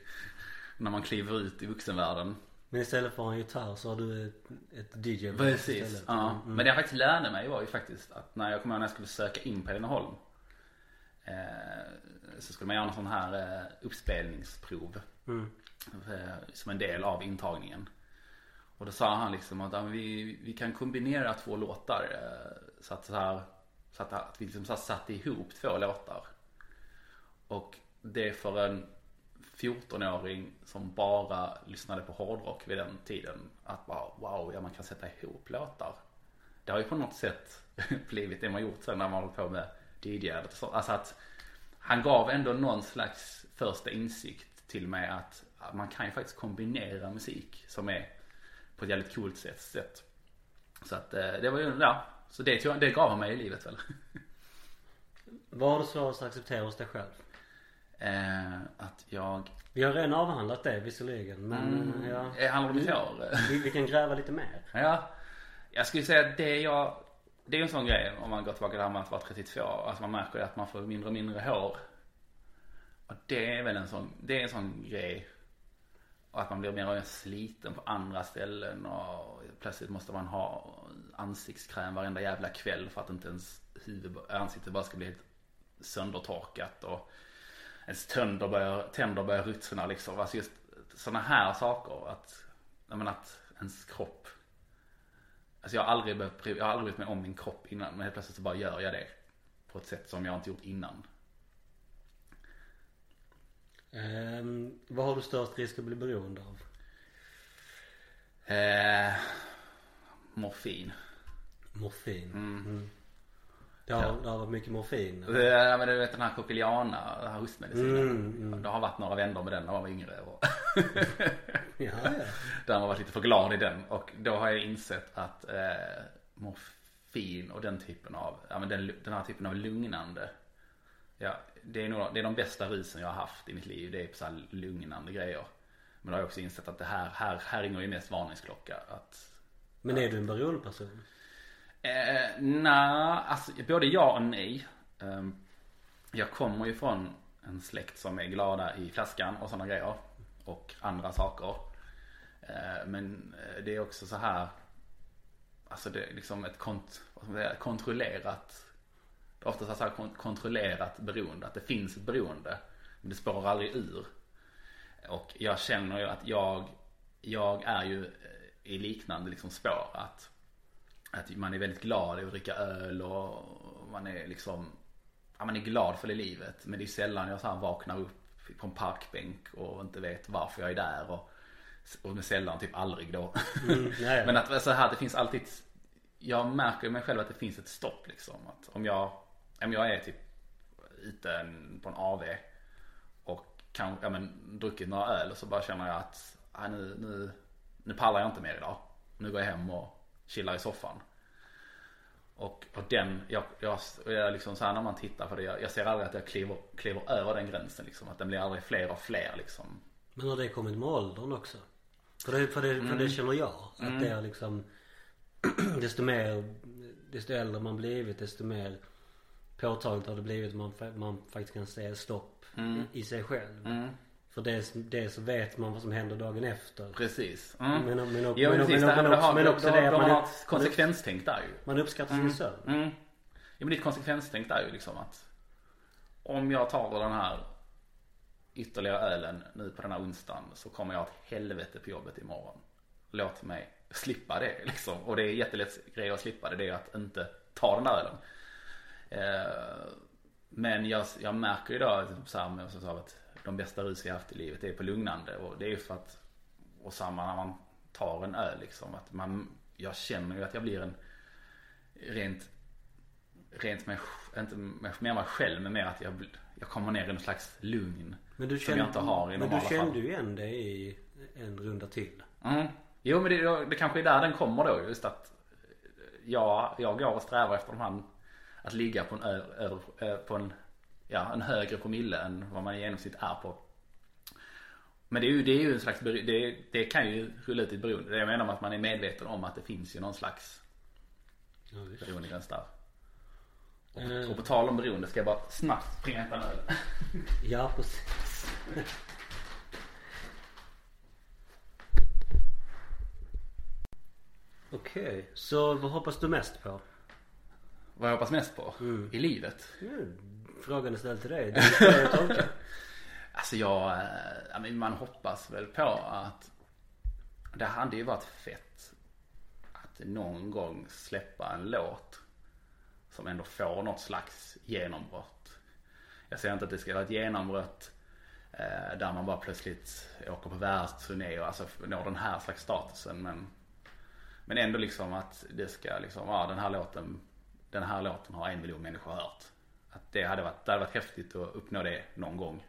S2: när man kliver ut i vuxenvärlden.
S1: Men istället för en gitarr så har du ett, ett DJ
S2: Precis.
S1: istället.
S2: Ja.
S1: Mm.
S2: Men det jag faktiskt lärde mig var ju faktiskt att när jag kommer ihåg när jag skulle söka in på Hässleholm. Eh, så skulle man göra en sån här eh, uppspelningsprov.
S1: Mm.
S2: Eh, som en del av intagningen. Och då sa han liksom att vi, vi kan kombinera två låtar. Eh, så att, så här, så att, att vi liksom så här satte ihop två låtar. Och det för en 14-åring som bara lyssnade på hårdrock vid den tiden. Att bara wow, ja man kan sätta ihop låtar. Det har ju på något sätt blivit det man gjort sen när man hållit på med DJ. Alltså att han gav ändå någon slags första insikt till mig att man kan ju faktiskt kombinera musik som är på ett jävligt coolt sätt. Så att eh, det var ju, ja. Så det, det gav han mig i livet väl.
S1: Vad har du svårast att acceptera hos dig själv?
S2: Eh, att jag...
S1: Vi har redan avhandlat det visserligen men mm, ja.
S2: Det handlar om mitt hår?
S1: Vi, vi kan gräva lite mer.
S2: Ja. Jag skulle säga att det jag... Det är en sån grej om man går tillbaka till det här med att vara 32. Alltså man märker ju att man får mindre och mindre hår. Och det är väl en sån, det är en sån grej. Och att man blir mer och mer sliten på andra ställen och plötsligt måste man ha ansiktskräm varenda jävla kväll för att inte ens huvud, ansiktet bara ska bli helt söndertorkat och ens tänder börjar, tänder börjar ruttna liksom. Alltså just sådana här saker. Att, jag menar att ens kropp. Alltså jag har aldrig behövt, jag har aldrig brytt mig om min kropp innan men helt plötsligt så bara gör jag det. På ett sätt som jag inte gjort innan.
S1: Um, vad har du störst risk att bli beroende av?
S2: Eh, morfin.
S1: Morfin? Mm. Mm. Det har, ja. det har varit mycket morfin?
S2: Ja men du vet den här Coquiliana, den här hostmedicinen. Mm, mm. Det har varit några vänner med den när man var yngre. Och
S1: ja, ja.
S2: Där man varit lite för glad i den. Och då har jag insett att eh, morfin och den typen av, ja men den, den här typen av lugnande. Ja, det är nog det är de bästa rusen jag har haft i mitt liv. Det är så här lugnande grejer. Men då har jag också insett att det här, här, här ringer ju mest varningsklocka. Att,
S1: men är du en beroendeperson?
S2: Eh, Nej, alltså både ja och nej. Eh, jag kommer ju från en släkt som är glada i flaskan och sådana grejer. Och andra saker. Eh, men eh, det är också så här. Alltså det är liksom ett kont säga, Ofta så här kontrollerat beroende. Att det finns ett beroende. Men det spårar aldrig ur. Och jag känner ju att jag, jag är ju i liknande liksom spår. Att att man är väldigt glad i att dricka öl och man är liksom Ja man är glad för det livet men det är sällan jag så här vaknar upp på en parkbänk och inte vet varför jag är där och, och sällan typ aldrig då. Mm, men att så här det finns alltid Jag märker mig själv att det finns ett stopp liksom. Att om jag jag är typ ute på en AV och kan, ja men druckit några öl och så bara känner jag att ah, nu, nu, nu pallar jag inte mer idag. Nu går jag hem och chillar i soffan. Och, och den, jag, jag, jag liksom så här när man tittar på det, jag, jag ser aldrig att jag kliver, kliver över den gränsen liksom. Att den blir aldrig fler och fler liksom.
S1: Men har det kommit med åldern också? För det, för det, för mm. det känner jag. Att mm. det är liksom Desto mer Desto äldre man blivit desto mer Påtagligt har det blivit man, man faktiskt kan säga stopp mm. i sig själv. Mm. För dels, dels så vet man vad som händer dagen efter.
S2: Precis. Mm.
S1: Men, men, men,
S2: ja, men, precis, men, men, också, men också det att man, har konsekvenstänk där ju.
S1: Man uppskattar
S2: mm.
S1: sin sömn.
S2: Mm. Ja men ditt konsekvenstänk där ju liksom att om jag tar den här ytterligare ölen nu på den här onsdagen så kommer jag ha ett helvete på jobbet imorgon. Låt mig slippa det liksom. Och det är jättelätt grej att slippa det. Det är att inte ta den där ölen. Eh, men jag, jag märker då så här, med, så att de bästa rus jag haft i livet är på lugnande. Och det är ju för att, och samma när man tar en öl liksom. Att man, jag känner ju att jag blir en rent, rent med, inte med, med mig själv men mer att jag, jag kommer ner i någon slags lugn.
S1: Men du kände, som jag inte har i Men du kände ju igen det i en runda till.
S2: Mm. Jo men det, det kanske är där den kommer då just att jag, jag går och strävar efter de här att ligga på en, ö, ö, på en ja, en högre promille än vad man i genomsnitt är på. Men det är ju, det är ju en slags, det, det kan ju rulla ut ett beroende. Jag menar med att man är medveten om att det finns ju någon slags ja, beroendegräns där. Och, mm. och på tal om beroende ska jag bara snabbt springa och hämta en öl.
S1: Ja precis. Okej, okay. så vad hoppas du mest på?
S2: Vad jag hoppas mest på? Mm. I livet?
S1: Mm. Frågan är ställd till dig. Jag tolka.
S2: alltså jag, äh, man hoppas väl på att det hade ju varit fett att någon gång släppa en låt som ändå får något slags genombrott. Jag säger inte att det ska vara ett genombrott Eh, där man bara plötsligt åker på världsturné och alltså når den här slags statusen. Men, men ändå liksom att det ska liksom, ja den här låten, den här låten har en miljon människor hört. Att det hade varit, det hade varit häftigt att uppnå det någon gång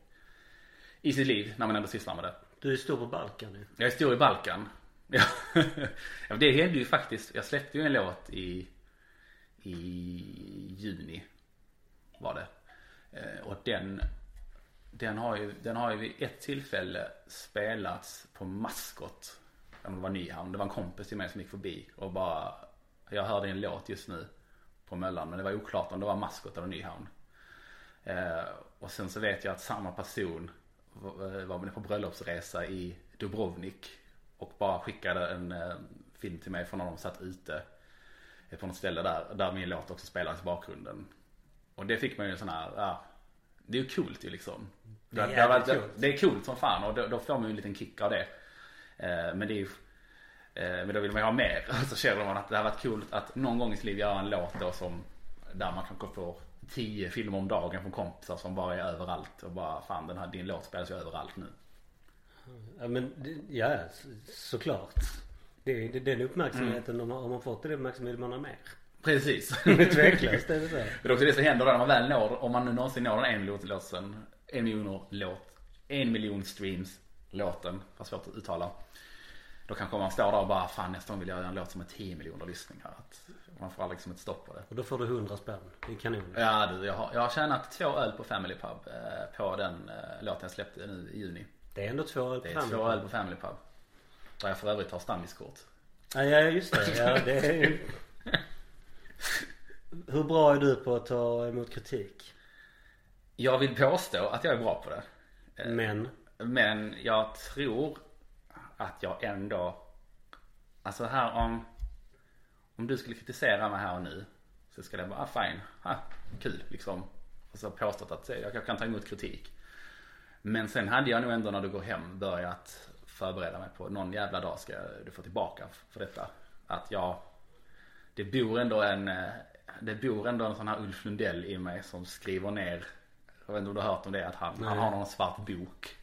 S2: i sitt liv när man ändå sysslar med det.
S1: Du är stor på Balkan nu.
S2: Jag är stor i Balkan. Ja, det hände ju faktiskt. Jag släppte ju en låt i, i juni. Var det. Eh, Och den, den har ju, den har ju vid ett tillfälle spelats på Maskot. Om det var Nyhamn. Det var en kompis till mig som gick förbi och bara, jag hörde en låt just nu på Möllan. Men det var oklart om det var Maskot eller Nyhamn. Eh, och sen så vet jag att samma person var var med på bröllopsresa i Dubrovnik. Och bara skickade en eh, film till mig från när de satt ute. eh, På något ställe där, där min låt också spelades i bakgrunden. Och det fick man ju en sån här, ja. Det är ju coolt ju liksom.
S1: Det är
S2: Det,
S1: jävligt coolt.
S2: det är coolt som fan och då, då får man ju en liten kick av det. Eh, men det är ju eh, men då vill man ju ha mer. Så känner man att det har varit coolt att någon gång i sitt liv göra en låt då som Där man kanske får tio filmer om dagen från kompisar som bara är överallt och bara fan den här, din låt spelas ju överallt nu.
S1: Ja men det- ja så- såklart. Det är det- den uppmärksamheten om man, om man fått den uppmärksamheten man har mer.
S2: Precis.
S1: Tveklöst är det så.
S2: Men det är också det som händer då när man väl når, om man nu någonsin når den en miljon låten, en miljon låt, en miljon streams låten, var svårt att uttala. Då kanske man står där och bara, fan nästa gång vill jag göra en låt som har 10 miljoner lyssningar. Att man får liksom ett stopp på det.
S1: Och då får du 100 spänn. Det är kanon.
S2: Ja du, jag har, jag har tjänat två öl på Family Pub eh, på den eh, låten jag släppte nu i juni.
S1: Det är ändå två öl på
S2: Det är
S1: Family
S2: två
S1: Pub.
S2: öl på Family Pub. Där jag för övrigt har standiskort.
S1: Ja, ja just det. Ja, det är ju... Hur bra är du på att ta emot kritik?
S2: Jag vill påstå att jag är bra på det. Eh,
S1: Men.
S2: Men jag tror att jag ändå Alltså här om Om du skulle kritisera mig här och nu Så skulle jag bara, ah, fine, ah, kul liksom. Och så påstått att jag kan ta emot kritik. Men sen hade jag nog ändå när du går hem börjat förbereda mig på någon jävla dag ska du få tillbaka för detta. Att jag Det bor ändå en Det bor ändå en sån här Ulf Lundell i mig som skriver ner Jag vet inte om du har hört om det att han, han har någon svart bok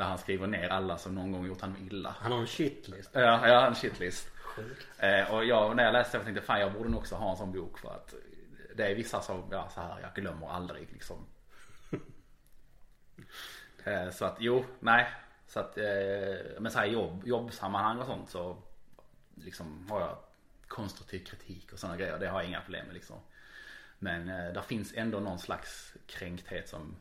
S2: Där han skriver ner alla som någon gång gjort honom illa
S1: Han har en shitlist.
S2: Ja, jag har en shitlist
S1: Sjukt.
S2: Eh, och jag, när jag läste det tänkte fan jag borde nog också ha en sån bok för att det är vissa som, ja så här, jag glömmer aldrig liksom. eh, så att jo, nej. Så att, eh, men så här jobb, jobbsammanhang och sånt så liksom har jag konstruktiv kritik och sådana grejer. Det har jag inga problem med liksom. Men eh, där finns ändå någon slags kränkthet som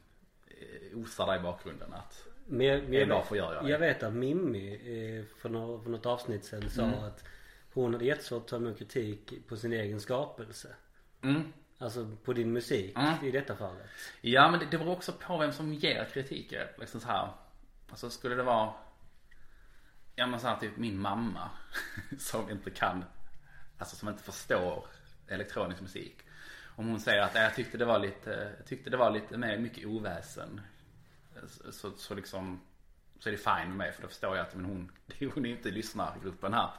S2: eh, osar där i bakgrunden att
S1: Men jag, men
S2: En
S1: jag,
S2: jag göra det.
S1: jag vet att Mimmi eh, för, nå- för något avsnitt sen sa
S2: Mm.
S1: att hon hade jättesvårt att ta emot kritik på sin egen skapelse.
S2: mm,
S1: Alltså på din musik
S2: Mm.
S1: i detta fallet.
S2: Ja men det, det beror också på vem som ger kritik. Liksom så här. Alltså skulle det vara Ja men så här, typ min mamma som inte kan Alltså som inte förstår elektronisk musik. Om hon säger att "Nej, jag tyckte det var lite Jag tyckte det var lite mer mycket oväsen. Så, så, liksom Så är det fine med mig för då förstår jag att men hon Hon är inte lyssnargruppen här.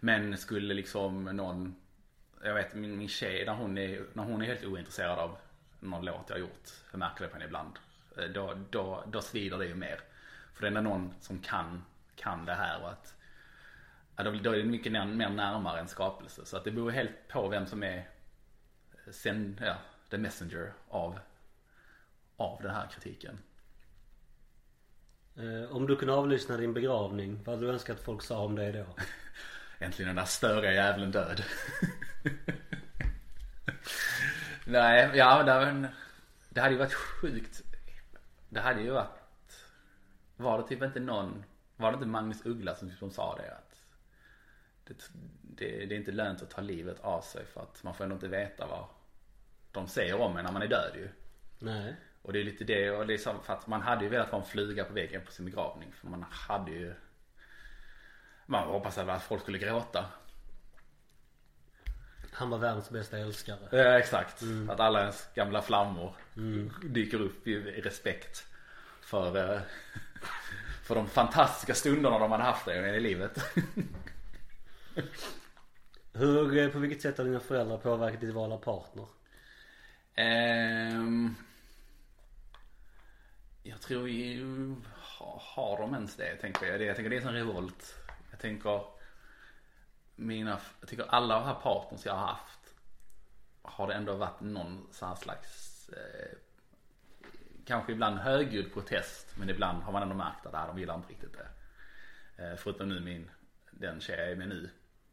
S2: Men skulle liksom någon jag vet min, min tjej när hon, är, när hon är helt ointresserad av någon låt jag har gjort. Jag märker det på henne ibland. Eh, då, då, då svider det ju mer. För det är någon som kan, kan det här och att ja, då, då är det mycket mer, mer närmare en skapelse. Så att det beror helt på vem som är eh, sen, ja, the messenger av, av den här kritiken.
S1: Eh, om du kunde avlyssna din begravning, vad hade du önskat att folk sa om dig då?
S2: Äntligen den där störiga jävlen död. Nej, ja det, det hade ju varit sjukt. Det hade ju varit. Var det typ inte någon. Var det inte Magnus Uggla som, som sa det att. Det, det, det är inte lönt att ta livet av sig för att man får ändå inte veta vad de säger om en när man är död ju.
S1: Nej.
S2: Och det är lite det och det är som för att man hade ju velat vara en fluga på väggen på sin begravning. För man hade ju Man hoppades att folk skulle gråta.
S1: Han var världens bästa älskare.
S2: Ja exakt. Att alla ens gamla flammor dyker upp i, i respekt för, eh, för de fantastiska stunderna de hade haft i livet.
S1: Hur, eh, på vilket sätt har dina föräldrar påverkat ditt val av partner?
S2: Ehm, jag tror ju, har de ens det tänker jag. Jag tänker det är en sån revolt. Jag tänker mina, jag tycker alla de här partners jag har haft har det ändå varit någon sån här slags eh, kanske ibland högljudd protest men ibland har man ändå märkt att de gillar inte riktigt det. Eh, förutom nu min, den tjej jag är med nu.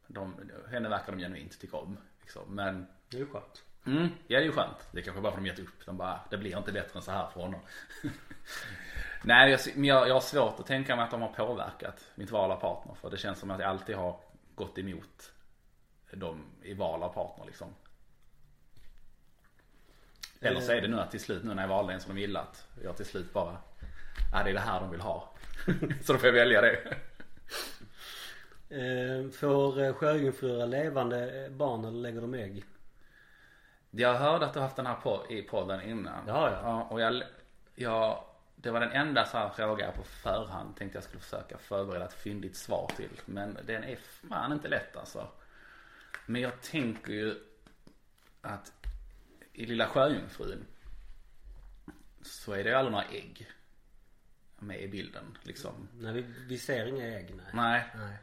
S2: De, henne verkar de genuint tycka om. Liksom. Men
S1: Det är ju skönt.
S2: Mm, ja det är ju skönt. Det är kanske bara för att de gett upp. De bara, det blir inte bättre än så här för honom. Nej, jag, men jag, jag har svårt att tänka mig att de har påverkat mitt val av partner. För det känns som att jag alltid har gått emot dem i val av partner liksom. Eller så är det nu att till slut nu när jag valde en som de gillat. Jag till slut bara, ja det är det här de vill ha. så då får jag välja det.
S1: Eh, får eh, sjöjungfrur levande barn eller lägger de ägg?
S2: Jag hörde att du haft den här på, i podden innan.
S1: Ja, ja.
S2: ja och jag, jag, det var den enda så här fråga jag på förhand tänkte jag skulle försöka förbereda ett fyndigt svar till. Men den är fan inte lätt alltså. Men jag tänker ju att i Lilla Sjöjungfrun så är det ju aldrig några ägg med i bilden liksom.
S1: Nej vi, vi ser inga ägg nej.
S2: Nej.
S1: nej.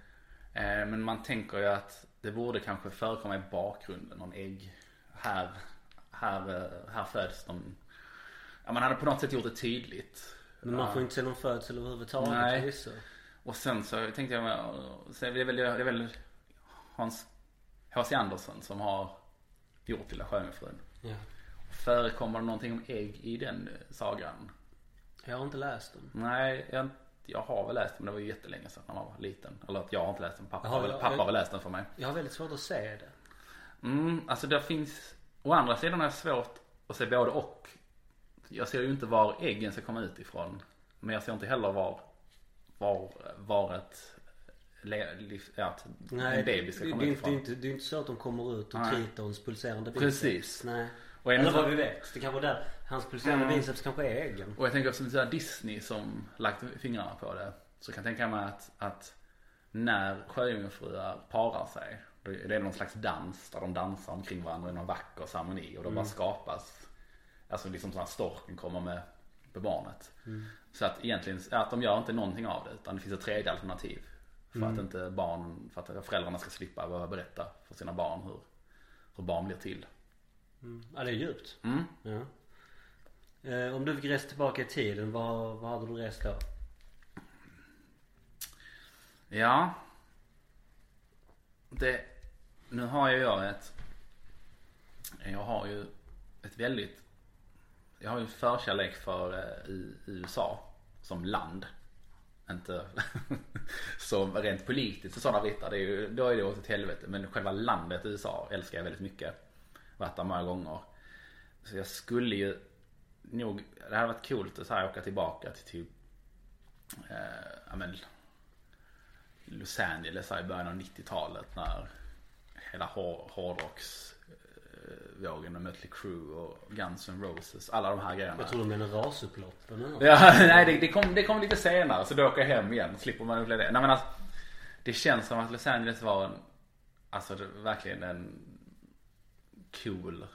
S2: Eh, Men man tänker ju att det borde kanske förekomma i bakgrunden någon ägg. Här, här, här föds de. Ja man hade på något sätt gjort det tydligt.
S1: Men man får inte se någon födsel överhuvudtaget
S2: Nej. Och sen så tänkte jag, så det är väl, det är väl Hans H.C. Andersen som har gjort Lilla Sjöjungfrun.
S1: Ja.
S2: Förekommer det någonting om ägg i den sagan?
S1: Jag har inte läst dem.
S2: Nej, jag, jag har väl läst den men det var ju jättelänge sedan när man var liten. Eller att jag har inte läst den, pappa,
S1: Jaha, jag-
S2: pappa
S1: jag-
S2: har väl läst den för mig.
S1: Jag har väldigt svårt att se det.
S2: Mm, alltså det finns, å andra sidan är det svårt att se både och. Jag ser ju inte var äggen ska komma ut ifrån. Men jag ser inte heller var, var, var ett, ja, att
S1: Nej,
S2: en baby ska komma
S1: det,
S2: ut
S1: inte, det, är
S2: ifrån.
S1: inte, det är inte så att de kommer ut och
S2: Nej.
S1: triton's pulserande
S2: Precis.
S1: biceps. Nej.
S2: Och
S1: Eller vad vi vet. Det kanske är där. Hans pulserande
S2: Mm.
S1: biceps kanske är äggen.
S2: Och jag tänker också såhär Disney som lagt fingrarna på det. Så kan jag tänka mig att, att när sjöjungfrur parar sig. Då är det någon slags dans där de dansar omkring varandra i någon vacker ceremoni. Och då bara skapas, alltså liksom så att storken kommer med, med barnet. Så att egentligen, att de gör inte någonting av det. Utan det finns ett tredje alternativ. För att inte barn, för att föräldrarna ska slippa behöva berätta för sina barn hur, hur barn blir till.
S1: Ja det är djupt.
S2: Mm.
S1: Ja. Eh, om du fick resa tillbaka i tiden, vad, vad hade du rest då?
S2: Ja. Det, nu har ju jag ett, jag har ju ett väldigt, jag har ju förkärlek för eh, USA som land. Inte som rent politiskt och sådana bitar, det är ju, då är det åt ett helvete. Men själva landet USA älskar jag väldigt mycket. Varit där många gånger. Så jag skulle ju nog, det hade varit coolt att så här åka tillbaka till typ, eh, ja men Los Angeles här i början av 90-talet när hela hår- hårdrocksvågen med Mötley Crüe och Guns N' Roses, alla de här grejerna.
S1: Jag tror du menar rasupploppen eller.
S2: Ja, nej det, det, kom, det kom lite senare så då åker jag hem igen. Slipper man uppleva det. Nej men alltså, det känns som att Los Angeles var en, alltså det, verkligen en cool,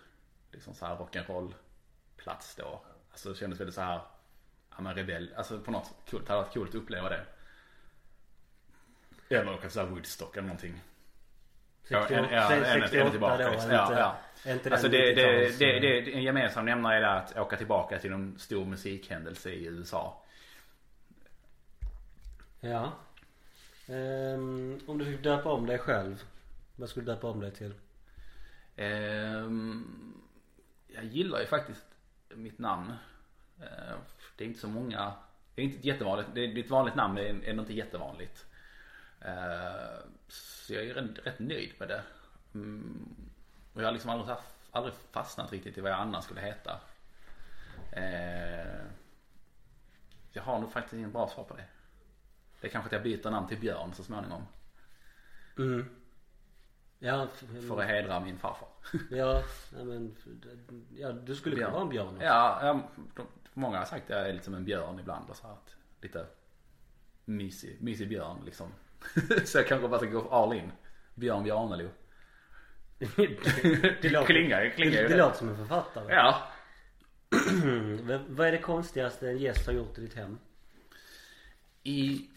S2: liksom så här rock'n'roll plats då. Alltså det kändes väldigt så här, ja men rebell, alltså på något coolt. Det hade varit coolt att uppleva det. Eller åka här Woodstock eller någonting. Ja, en, ja, en, en, tillbaka.
S1: då,
S2: Ja,
S1: inte,
S2: ja.
S1: är inte
S2: Alltså det, det,
S1: 90-tals-
S2: det, det, en gemensam nämnare är det att åka tillbaka till en stor musikhändelse i USA.
S1: Ja. Ehm, om du fick döpa om dig själv. Vad skulle du döpa om dig till?
S2: Ehm, jag gillar ju faktiskt mitt namn. Ehm, det är inte så många, det är inte jättevanligt, det är ett vanligt namn men det är inte jättevanligt. Ehm, så jag är rätt, nöjd med det. Mm, och jag har liksom aldrig, aldrig fastnat riktigt i vad jag annars skulle heta. Ehm, jag har nog faktiskt ingen bra svar på det. Det är kanske att jag byter namn till Björn så småningom.
S1: Mm. Ja, f-
S2: För att hedra min farfar.
S1: ja, men, ja, du skulle kunna
S2: Björn.
S1: vara en björn också.
S2: Ja, ja många har sagt att jag är lite som en björn ibland och så här, att lite mysig, mysig björn liksom. så jag kanske bara ska gå all in. Björn Bjarnelo.
S1: det,
S2: Det klingar ju, klingar
S1: det, det
S2: det.
S1: låter som en författare.
S2: Ja.
S1: Vad är det konstigaste en gäst har gjort i ditt hem?
S2: I,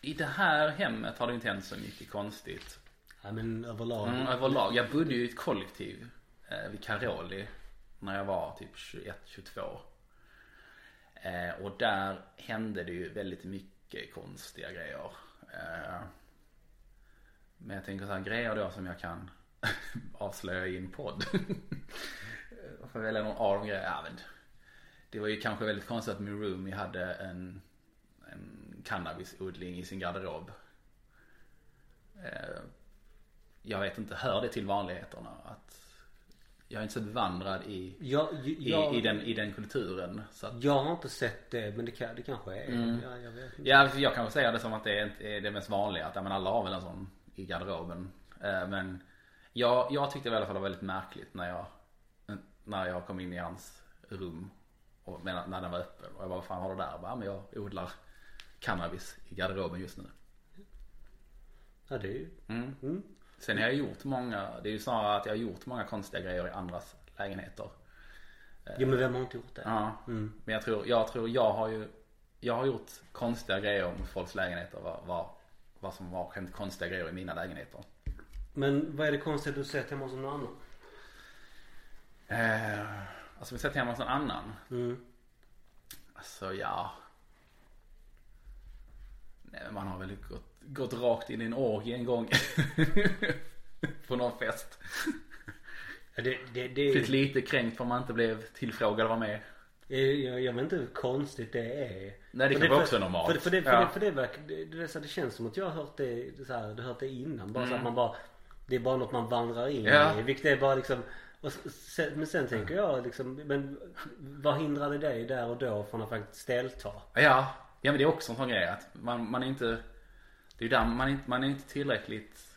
S2: I det här hemmet har det inte hänt så mycket konstigt.
S1: Ja men överlag.
S2: Mm, överlag. Jag bodde ju i ett kollektiv eh, vid Caroli när jag var typ 21-22. Eh, och där hände det ju väldigt mycket konstiga grejer. Eh, men jag tänker så här grejer då som jag kan avslöja i en podd. Jag får välja någon av de grejerna. Ja, men det var ju kanske väldigt konstigt att min roomie hade en, en cannabisodling i sin garderob. Eh, jag vet inte, hör det till vanligheterna? Att jag är inte så bevandrad i,
S1: Jag,
S2: i,
S1: jag,
S2: i, den, i den kulturen. Så att,
S1: jag har inte sett det men det, kan, det kanske är.
S2: Mm.
S1: Ja, jag vet inte.
S2: ja, jag kan väl säga det som att det är, det mest vanliga. Att ja, men alla har väl en sån i garderoben. Eh, Men jag, jag tyckte det i alla fall var väldigt märkligt när jag, när jag kom in i hans rum. Och, när den var öppen. Och jag bara, vad fan har du där? Bara, men jag odlar cannabis i garderoben just nu.
S1: Ja det är ju.
S2: Mm.
S1: Mm.
S2: Sen har jag gjort många, det är ju snarare att jag har gjort många konstiga grejer i andras lägenheter.
S1: Jo men vem har inte gjort det?
S2: Ja.
S1: Mm.
S2: Men jag tror, jag tror jag har ju, jag har gjort konstiga grejer med folks lägenheter. Vad, vad, vad som var konstiga grejer i mina lägenheter.
S1: Men vad är det konstiga du sett hemma hos någon annan?
S2: Eh, alltså vi sätter hemma hos någon annan.
S1: Mm.
S2: Alltså ja. Nej man har väl gått, gått rakt in i en orgie en gång. På någon fest.
S1: Det, det, det
S2: Blivit lite kränkt för man inte blev tillfrågad att vara med.
S1: jag, jag vet inte hur konstigt det är.
S2: Nej det kan vara också normalt.
S1: För, för, det, för,
S2: Ja.
S1: det, för det, verkar, det, det, det känns som att jag har hört det, så här, hört det innan. Bara så att
S2: Mm.
S1: man bara Det är bara något man vandrar in
S2: Ja.
S1: i. Vilket är bara liksom och sen, Men sen tänker jag liksom Men vad hindrade dig där och då från att faktiskt delta?
S2: Ja, ja men det är också en sån grej att man, man är inte Det är ju där man är, inte- man är inte tillräckligt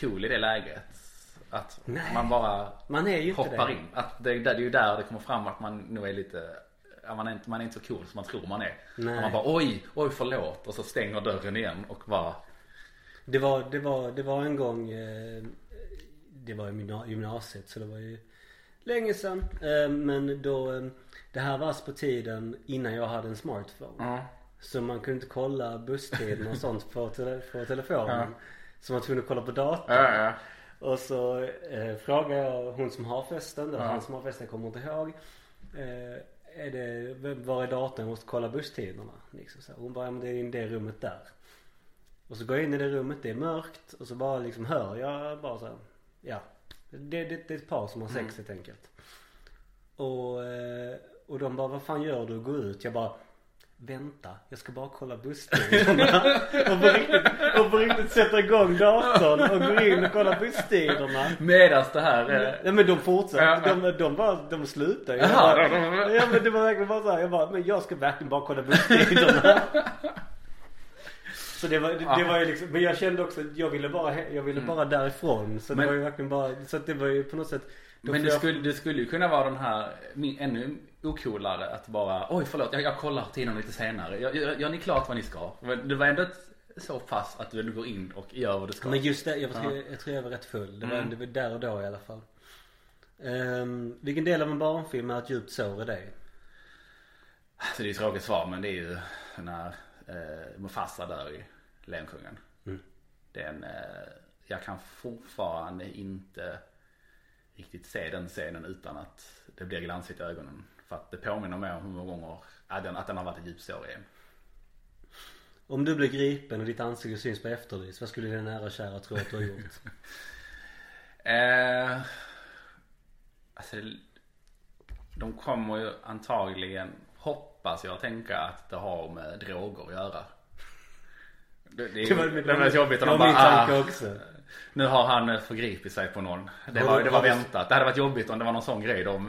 S2: cool i det läget. Att
S1: Nej.
S2: man bara
S1: Man är ju
S2: hoppar
S1: det.
S2: in. Att det, det är ju där det kommer fram att man nog är lite man, är inte, man är inte så cool som man tror man är.
S1: Nej.
S2: Och man bara oj, oj förlåt och så stänger dörren igen och bara
S1: Det var, det var, det var en gång eh, Det var i gymna- gymnasiet så det var ju länge sedan. Eh, men då eh, Det här var på tiden innan jag hade en smartphone.
S2: ja.
S1: Så man kunde inte kolla busstiden och sånt på, tele, på telefonen. Så man var tvungen att kolla på datorn.
S2: Ja, ja.
S1: Och så eh, frågar jag hon som har festen då,
S2: Ja.
S1: han som har festen kommer inte ihåg. Eh, är det, var är datorn? Jag måste kolla busstiderna. Liksom så. Hon bara, ja, men det är i det rummet där. Och så går jag in i det rummet, det är mörkt och så bara liksom hör jag bara så här, ja. Det, det, det är ett par som har sex
S2: Mm.
S1: helt enkelt. Och, eh, och de bara, vad fan gör du? Gå ut. Jag bara, vänta, jag ska bara kolla busstiderna. och, på riktigt, och på riktigt sätter igång datorn och går in och kollar busstiderna.
S2: Medans det här är
S1: Ja men de fortsatte,
S2: Ja,
S1: de, de bara, de slutar ju. Bara, Ja men det var verkligen bara såhär, jag bara, men jag ska verkligen bara kolla busstiderna. Så det var, det, det var ju liksom, men jag kände också, jag ville bara, jag ville bara därifrån. Så det
S2: Mm. Men-
S1: var ju verkligen bara, så att det var ju på något sätt
S2: Men det skulle, det skulle ju kunna vara den här ännu ocoolare att bara Oj förlåt, jag, jag kollar tiden lite senare. Jag, jag, gör ni klart vad ni ska? Men det var ändå ett, så pass att du går in och gör vad du ska.
S1: Men just det, jag, tror, jag tror jag var rätt full. Det var,
S2: Mm.
S1: det var där och då i alla fall. Um, vilken del av en barnfilm är ett djupt sår i dig?
S2: Så det är ett tråkigt svar men det är ju när eh, Mufasa dör i Lejonkungen.
S1: Mm.
S2: Den, eh, jag kan fortfarande inte riktigt se den scenen utan att det blir glansigt i ögonen. För att det påminner mig om hur många gånger att den, att den har varit ett djupt sår i en.
S1: Om du blir gripen och ditt ansikte syns på Efterlyst, vad skulle din nära och kära tro att du har gjort?
S2: Eh, alltså, de kommer ju antagligen, hoppas jag, tänka att det har med droger att göra. Det, det, det, var jobbigt
S1: det
S2: att
S1: var
S2: de
S1: min
S2: bara,
S1: tanke
S2: ah,
S1: också.
S2: nu har han eh, förgripit sig på någon. Det var, det var väntat. Det hade varit jobbigt om det var någon sån grej de...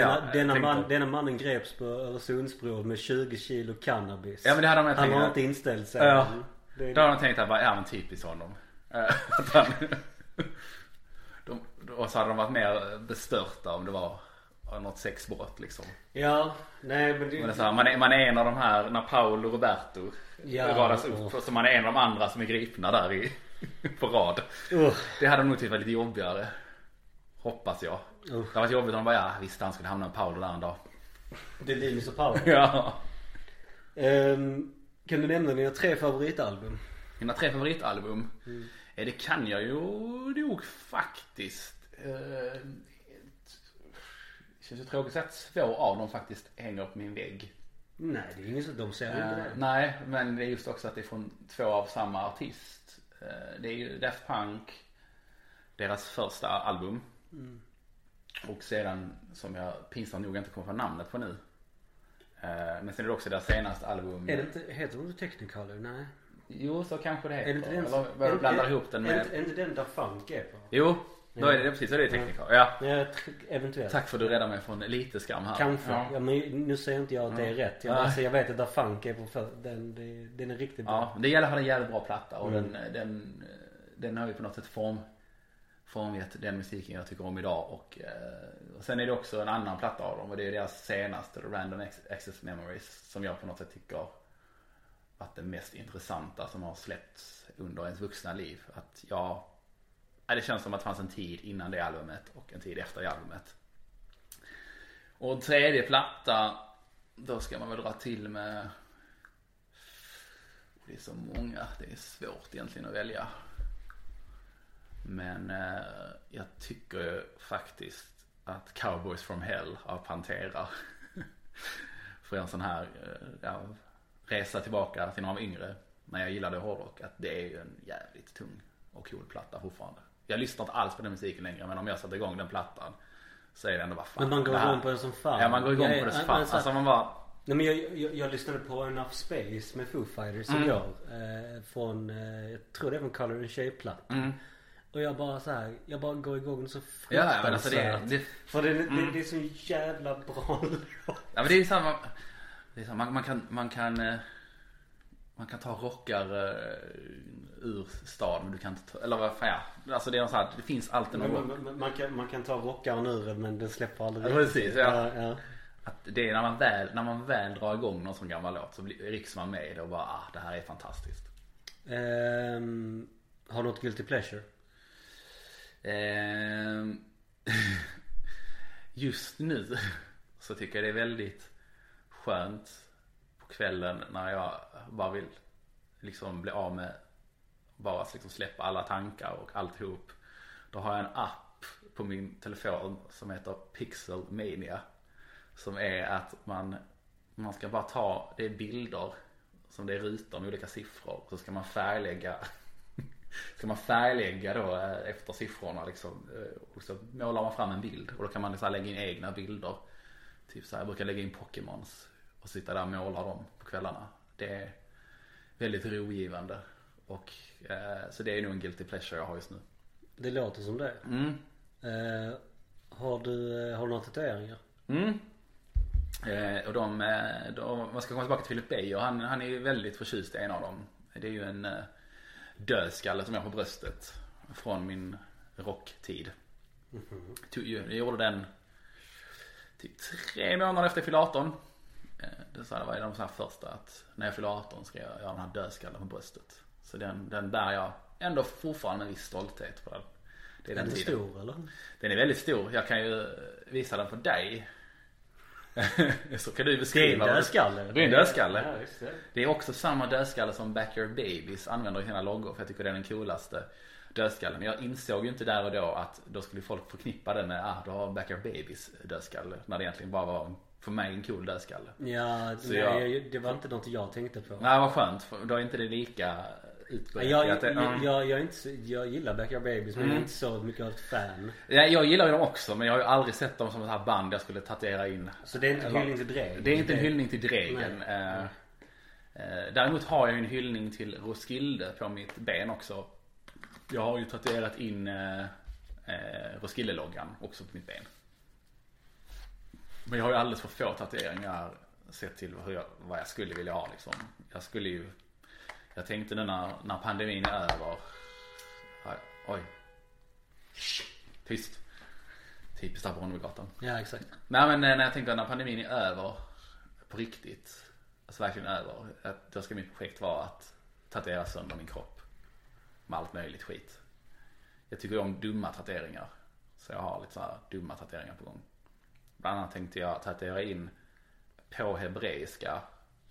S2: eh,
S1: Denna,
S2: ja,
S1: denna, man, denna mannen greps på Öresundsbron med 20 kilo cannabis.
S2: Ja men det hade man
S1: Han har inte inställt sig.
S2: Ja.
S1: Det,
S2: Då har de tänkt att bara, ja men typiskt honom. Eh, att han, de, och så hade de varit mer bestörta om det var något sexbrott liksom.
S1: ja, nej men det,
S2: Men det är här, man, är, man är en av de här, när Paolo och Roberto
S1: Ja,
S2: radas upp.
S1: och-
S2: Så man är en av de andra som är gripna där i, på rad.
S1: uh,
S2: Det hade de nog tyckt var lite jobbigare. Hoppas jag. Det hade varit jobbigt om de bara ja visst han skulle hamna med Paolo där en dag.
S1: Det är Linus och Paolo.
S2: Ja.
S1: Ehm, kan du nämna dina tre favoritalbum?
S2: Mina tre favoritalbum? Eh, det kan jag ju nog faktiskt. Det känns ju tråkigt att två av dem faktiskt hänger på min vägg.
S1: Nej, det är ingen som de säger inte
S2: Eh,
S1: det.
S2: nej, men det är just också att det är från två av samma artist. Det är ju Daft Punk, deras första album. Och sedan, som jag pinsamt nog inte kommer på namnet på nu. Eh, men sen är det också deras senaste album.
S1: Är det inte, heter det inte Technicolor? Nej.
S2: Jo, så kanske det heter.
S1: Är det inte den
S2: Eller vad jag blandar
S1: är-
S2: ihop den
S1: Är
S2: med.
S1: är inte den där Funk är på?
S2: Jo, då är det det precis. Så är det tekniker. Ja.
S1: Ja, eventuellt.
S2: Tack för att du räddade mig från lite skam här.
S1: Kanske.
S2: Ja.
S1: Ja. men nu säger inte jag att det är rätt. Jag, alltså, jag vet att där Funk är på för, den, det, den är riktigt bra.
S2: Ja, det gäller att ha en jävligt bra platta och
S1: Mm.
S2: den, den, den har ju på något sätt form, Frångett den musiken jag tycker om idag och, eh, och sen är det också en annan platta av dem och det är deras senaste Random Access Memories som jag på något sätt tycker att det mest intressanta som har släppts under ens vuxna liv. Att jag, ja, det känns som att det fanns en tid innan det albumet och en tid efter det albumet. Och tredje platta, då ska man väl dra till med det är så många, det är svårt egentligen att välja. Men eh, jag tycker faktiskt att Cowboys from Hell av Pantera för en sån här eh, ja, resa tillbaka till när man var yngre när jag gillade hårdrock att det är ju en jävligt tung och cool platta fortfarande. Jag lyssnar inte alls på den musiken längre men om jag sätter igång den plattan så är det ändå bara fan.
S1: Men man går igång på den som fan.
S2: Ja man går igång
S1: Jag
S2: på det som fan.
S1: så här-
S2: Alltså man bara
S1: Nej men jag, jag, jag lyssnade på Enough Space med Foo Fighters
S2: Mm.
S1: igår. Eh, från, eh, jag tror det är från Color and Shape-plattan.
S2: mm.
S1: Och jag bara så här, jag bara går igång så
S2: Ja men alltså det,
S1: fruktansvärt.
S2: det
S1: För det, det,
S2: Mm.
S1: det är så jävla bra.
S2: Ja men det är ju samma, det är samma man, man kan, man kan, eh, man kan ta rockar eh, ur staden men du kan inte ta, eller vad fan ja. Alltså det är något så här, det finns alltid någon
S1: man, man, man, kan, man kan ta rockaren ur men den släpper aldrig
S2: Ja, precis, ja.
S1: ja.
S2: Att det är när man väl, när man väl drar igång någon sån gammal låt så rycks man med i det och bara ah, det här är fantastiskt.
S1: Ehm, har du något guilty pleasure?
S2: Ehm, just nu så tycker jag det är väldigt skönt på kvällen när jag bara vill liksom bli av med bara liksom släppa alla tankar och alltihop. Då har jag en app på min telefon som heter Pixel Mania. Som är att man, man ska bara ta, det är bilder som det är rutor med olika siffror. Så ska man färglägga Ska man färglägga då eh, efter siffrorna liksom. eh, Och så målar man fram en bild och då kan man liksom lägga in egna bilder. Typ så här, jag brukar lägga in Pokémons och sitta där och måla dem på kvällarna. Det är väldigt rogivande. Och eh, så det är nog en guilty pleasure jag har just nu.
S1: Det låter som det.
S2: Mm.
S1: Eh, har du, eh, har du några tatueringar?
S2: Mm. Eh, och de, de, man ska komma tillbaka till Philip Beijer. Han, han är ju väldigt förtjust i en av dem. Det är ju en dödskalle som jag har på bröstet. Från min rocktid. Jag gjorde den typ tre månader efter jag fyllde 18. Eh, Det var en av de så här första att när jag fyller 18 ska jag göra den här dödskallen på bröstet. Så den, den bär jag ändå fortfarande med viss stolthet på den. Det är den
S1: den
S2: tiden.
S1: stor eller?
S2: Den är väldigt stor. Jag kan ju visa den för dig. Så kan du
S1: Det är
S2: beskriva.
S1: en dödskalle.
S2: Det är en dödskalle.
S1: Ja, det.
S2: Det är också samma dödskalle som Backyard Babies använder i sina loggor. För jag tycker det är den coolaste dödskallen. Jag insåg ju inte där och då att då skulle folk förknippa den med ah, du har Backyard Babies dödskalle. När det egentligen bara var för mig en cool dödskalle.
S1: Ja,
S2: Så
S1: nej,
S2: jag-
S1: jag... det var inte något jag tänkte på.
S2: Nej vad skönt. För då är inte det lika utbrett.
S1: Jag,
S2: Att det-
S1: jag,
S2: mm.
S1: jag, jag, är inte, så- jag gillar Backyard Babies men jag är
S2: Mm.
S1: inte så mycket av ett fan.
S2: Ja, jag gillar ju dem också men jag har ju aldrig sett dem som ett här band jag skulle tatuera in.
S1: Så det är inte en hyllning till Dreg?
S2: Det är inte en hyllning till Dregen. Eh, eh, Däremot har jag ju en hyllning till Roskilde på mitt ben också. Jag har ju tatuerat in eh, eh, Roskilde-loggan också på mitt ben. Men jag har ju alldeles för få tatueringar sett till hur jag, vad jag skulle vilja ha liksom. Jag skulle ju Jag tänkte nu när, när pandemin är över Oj, Tyst Typiskt där på Ronnebygatan
S1: Ja, exakt.
S2: Nej men eh, när jag tänker när pandemin är över på riktigt, alltså verkligen över, att då ska mitt projekt vara att tatuera sönder min kropp med allt möjligt skit. Jag tycker om dumma tatueringar. Så jag har lite så här dumma tatueringar på gång. Bland annat tänkte jag tatuera in på hebreiska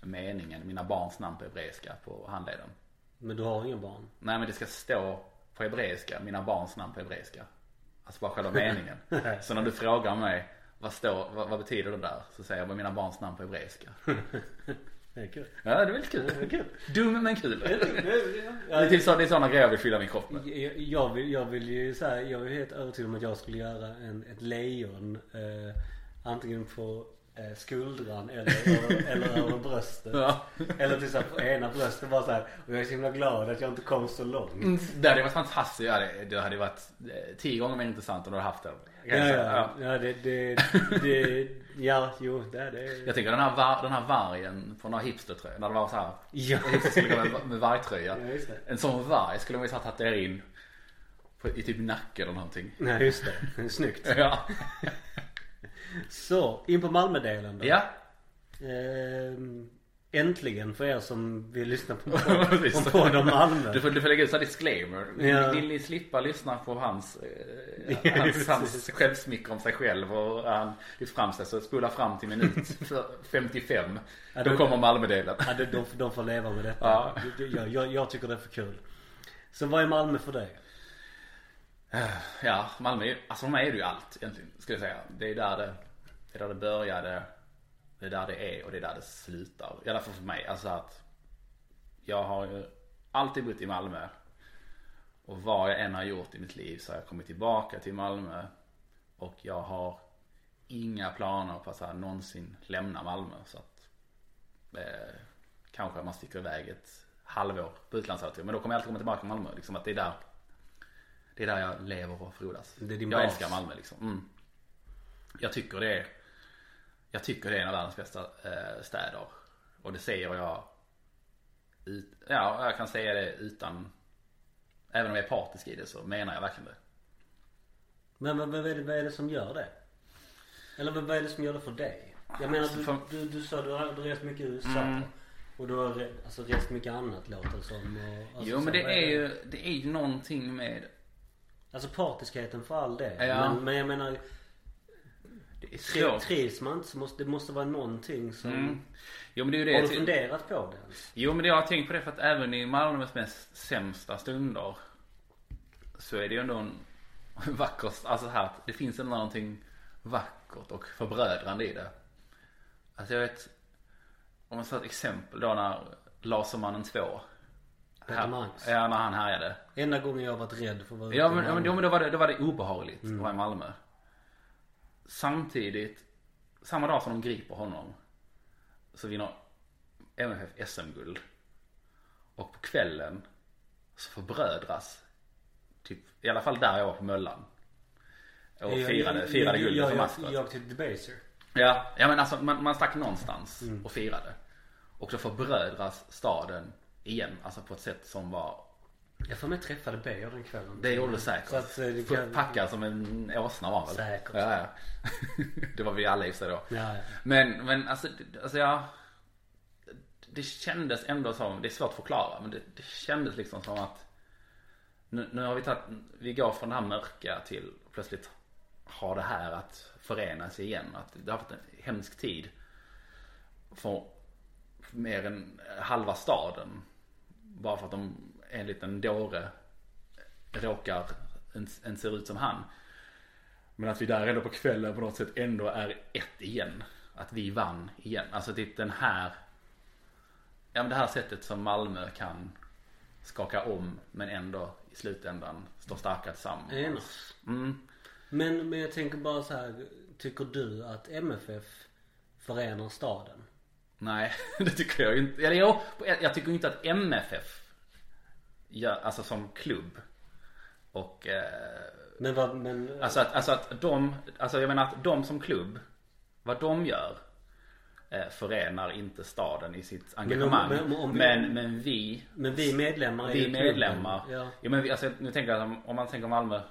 S2: meningen, mina barns namn på hebreiska på handleden.
S1: Men du har ingen barn?
S2: Nej men det ska stå på hebreiska, mina barns namn på hebreiska. Alltså bara själva meningen. Så när du frågar mig vad, står, vad, vad betyder det där? Så säger jag bara mina barns namn på hebreiska.
S1: Det är kul.
S2: Ja det är väldigt kul.
S1: Det är kul.
S2: Dum men kul. Det är, typ så, det är sådana grejer jag vill fylla min kropp med.
S1: Jag, jag, vill, jag vill ju säga, jag är helt övertygad om att jag skulle göra en, ett lejon eh, antingen på skuldran eller, över- eller över bröstet.
S2: Ja.
S1: Eller till så på ena bröstet bara så här. Och jag är så himla glad att jag inte kom så långt.
S2: Mm, Det hade varit fantastiskt. Ja, det, det hade varit eh, tio gånger mer intressant om du hade haft den.
S1: Ja, ja, ja det, det, det, ja, jo, det det.
S2: Jag tänker den här, var, den här vargen på några hipstertröjor. När det var så här.
S1: Ja,
S2: Hipster skulle gå med, med vargtröja.
S1: ja.
S2: En sån varg skulle man ju så här tatuera in. På, I typ nacken eller någonting.
S1: Nej, just det. Snyggt.
S2: Ja.
S1: Så, in på Malmödelen då.
S2: Ja.
S1: Ehm, äntligen för er som vill lyssna på på podd om Malmö.
S2: Du får, du får lägga ut här disclaimer. Vill,
S1: Ja.
S2: vill ni slippa lyssna på hans, eh, hans, hans självsmicker om sig själv och han lyft fram sig så spola fram till minut för- 55.
S1: Ja,
S2: Då
S1: då-
S2: kommer Malmödelen.
S1: Ja, de, de, de får leva med detta.
S2: Ja.
S1: Jag, jag, jag tycker det är för kul. Så vad är Malmö för dig?
S2: Eh, ja, Malmö är, alltså för mig är det ju allt egentligen, skulle jag säga. Det är där det, det är där det började, det är där det är och det är där det slutar. I alla fall för mig. Alltså att jag har ju alltid bott i Malmö. Och vad jag än har gjort i mitt liv så har jag kommit tillbaka till Malmö. Och jag har inga planer på att så här, någonsin lämna Malmö. Så att eh, kanske man sticker iväg ett halvår på utlandsäventyr. Men då kommer jag alltid komma tillbaka till Malmö. Liksom att det är där det är där jag lever och frodas.
S1: Det är din
S2: jag
S1: bas.
S2: älskar Malmö liksom. Mm. Jag tycker det är Jag tycker det är en av världens bästa eh, städer. Och det säger jag ut, Ja, jag kan säga det utan Även om jag är partisk i det så menar jag verkligen det.
S1: Men vad, vad, är det, vad är det som gör det? Eller vad, är det som gör det för dig? Jag menar du,
S2: För-
S1: du, du sa du har, rest mycket i USA.
S2: Mm.
S1: Och du har alltså, rest mycket annat låter det som. Och, alltså,
S2: Jo men det är ju Det är ju någonting med
S1: Alltså partiskheten för all del.
S2: Ja.
S1: Men, men jag menar
S2: Det är svårt.
S1: trivs man inte så måste det måste vara någonting som.
S2: Mm. Jo men det är ju
S1: Har
S2: det.
S1: du funderat på det?
S2: Jo men det jag har tänkt på det för att även i Malmös mest sämsta stunder så är det ju ändå en vacker, alltså här det finns ändå någonting vackert och förbrödrande i det. Alltså jag vet, om man tar ett exempel då när Lasermannen 2
S1: Peter Mangs.
S2: Ja när han härjade.
S1: Enda gången jag varit rädd för att vara
S2: Ja
S1: ute i
S2: men, ja, men, då, men då, var det, då var det obehagligt att vara i Malmö. Samtidigt, samma dag som de griper honom så vinner MFF SM-guld. Och på kvällen så förbrödras, typ, i alla fall där jag var på Möllan. Och
S1: Jag-
S2: firade,
S1: jag-
S2: firade guldet
S1: jag-
S2: för
S1: jag-
S2: Maskrot.
S1: Jag till Debaser.
S2: Ja, ja men alltså man, man stack någonstans och firade. Och så förbrödras staden igen, alltså på ett sätt som var
S1: Jag får mig träffade Beijer den kvällen.
S2: Det gjorde du säkert.
S1: Så att eh, det kan...
S2: Packad som en åsna var väl?
S1: Säkert.
S2: Ja, ja. det var vi alla i sig då.
S1: Ja, ja.
S2: Men, men alltså, alltså ja. Det kändes ändå som, det är svårt att förklara men det, det kändes liksom som att nu, nu har vi tagit, vi går från det här mörka till plötsligt ha det här att förenas igen. Att det har varit en hemsk tid för mer än halva staden. Bara för att de, en liten dåre råkar, en, en ser ut som han. Men att vi där ändå på kvällen på något sätt ändå är ett igen. Att vi vann igen. Alltså typ den här Ja men det här sättet som Malmö kan skaka om men ändå i slutändan stå starka tillsammans.
S1: Enas.
S2: Mm.
S1: Men, men jag tänker bara så här. Tycker du att MFF förenar staden?
S2: Nej, det tycker jag inte. Eller jo, jag tycker inte att MFF gör, alltså som klubb och eh,
S1: Men vad, men...
S2: Alltså att, alltså att de, alltså jag menar att de som klubb, vad de gör eh, förenar inte staden i sitt engagemang.
S1: men
S2: Men,
S1: om vi-
S2: men, vi,
S1: Men vi medlemmar
S2: vi medlemmar.
S1: Ja.
S2: Ja. men vi, alltså, nu tänker jag om man tänker Malmö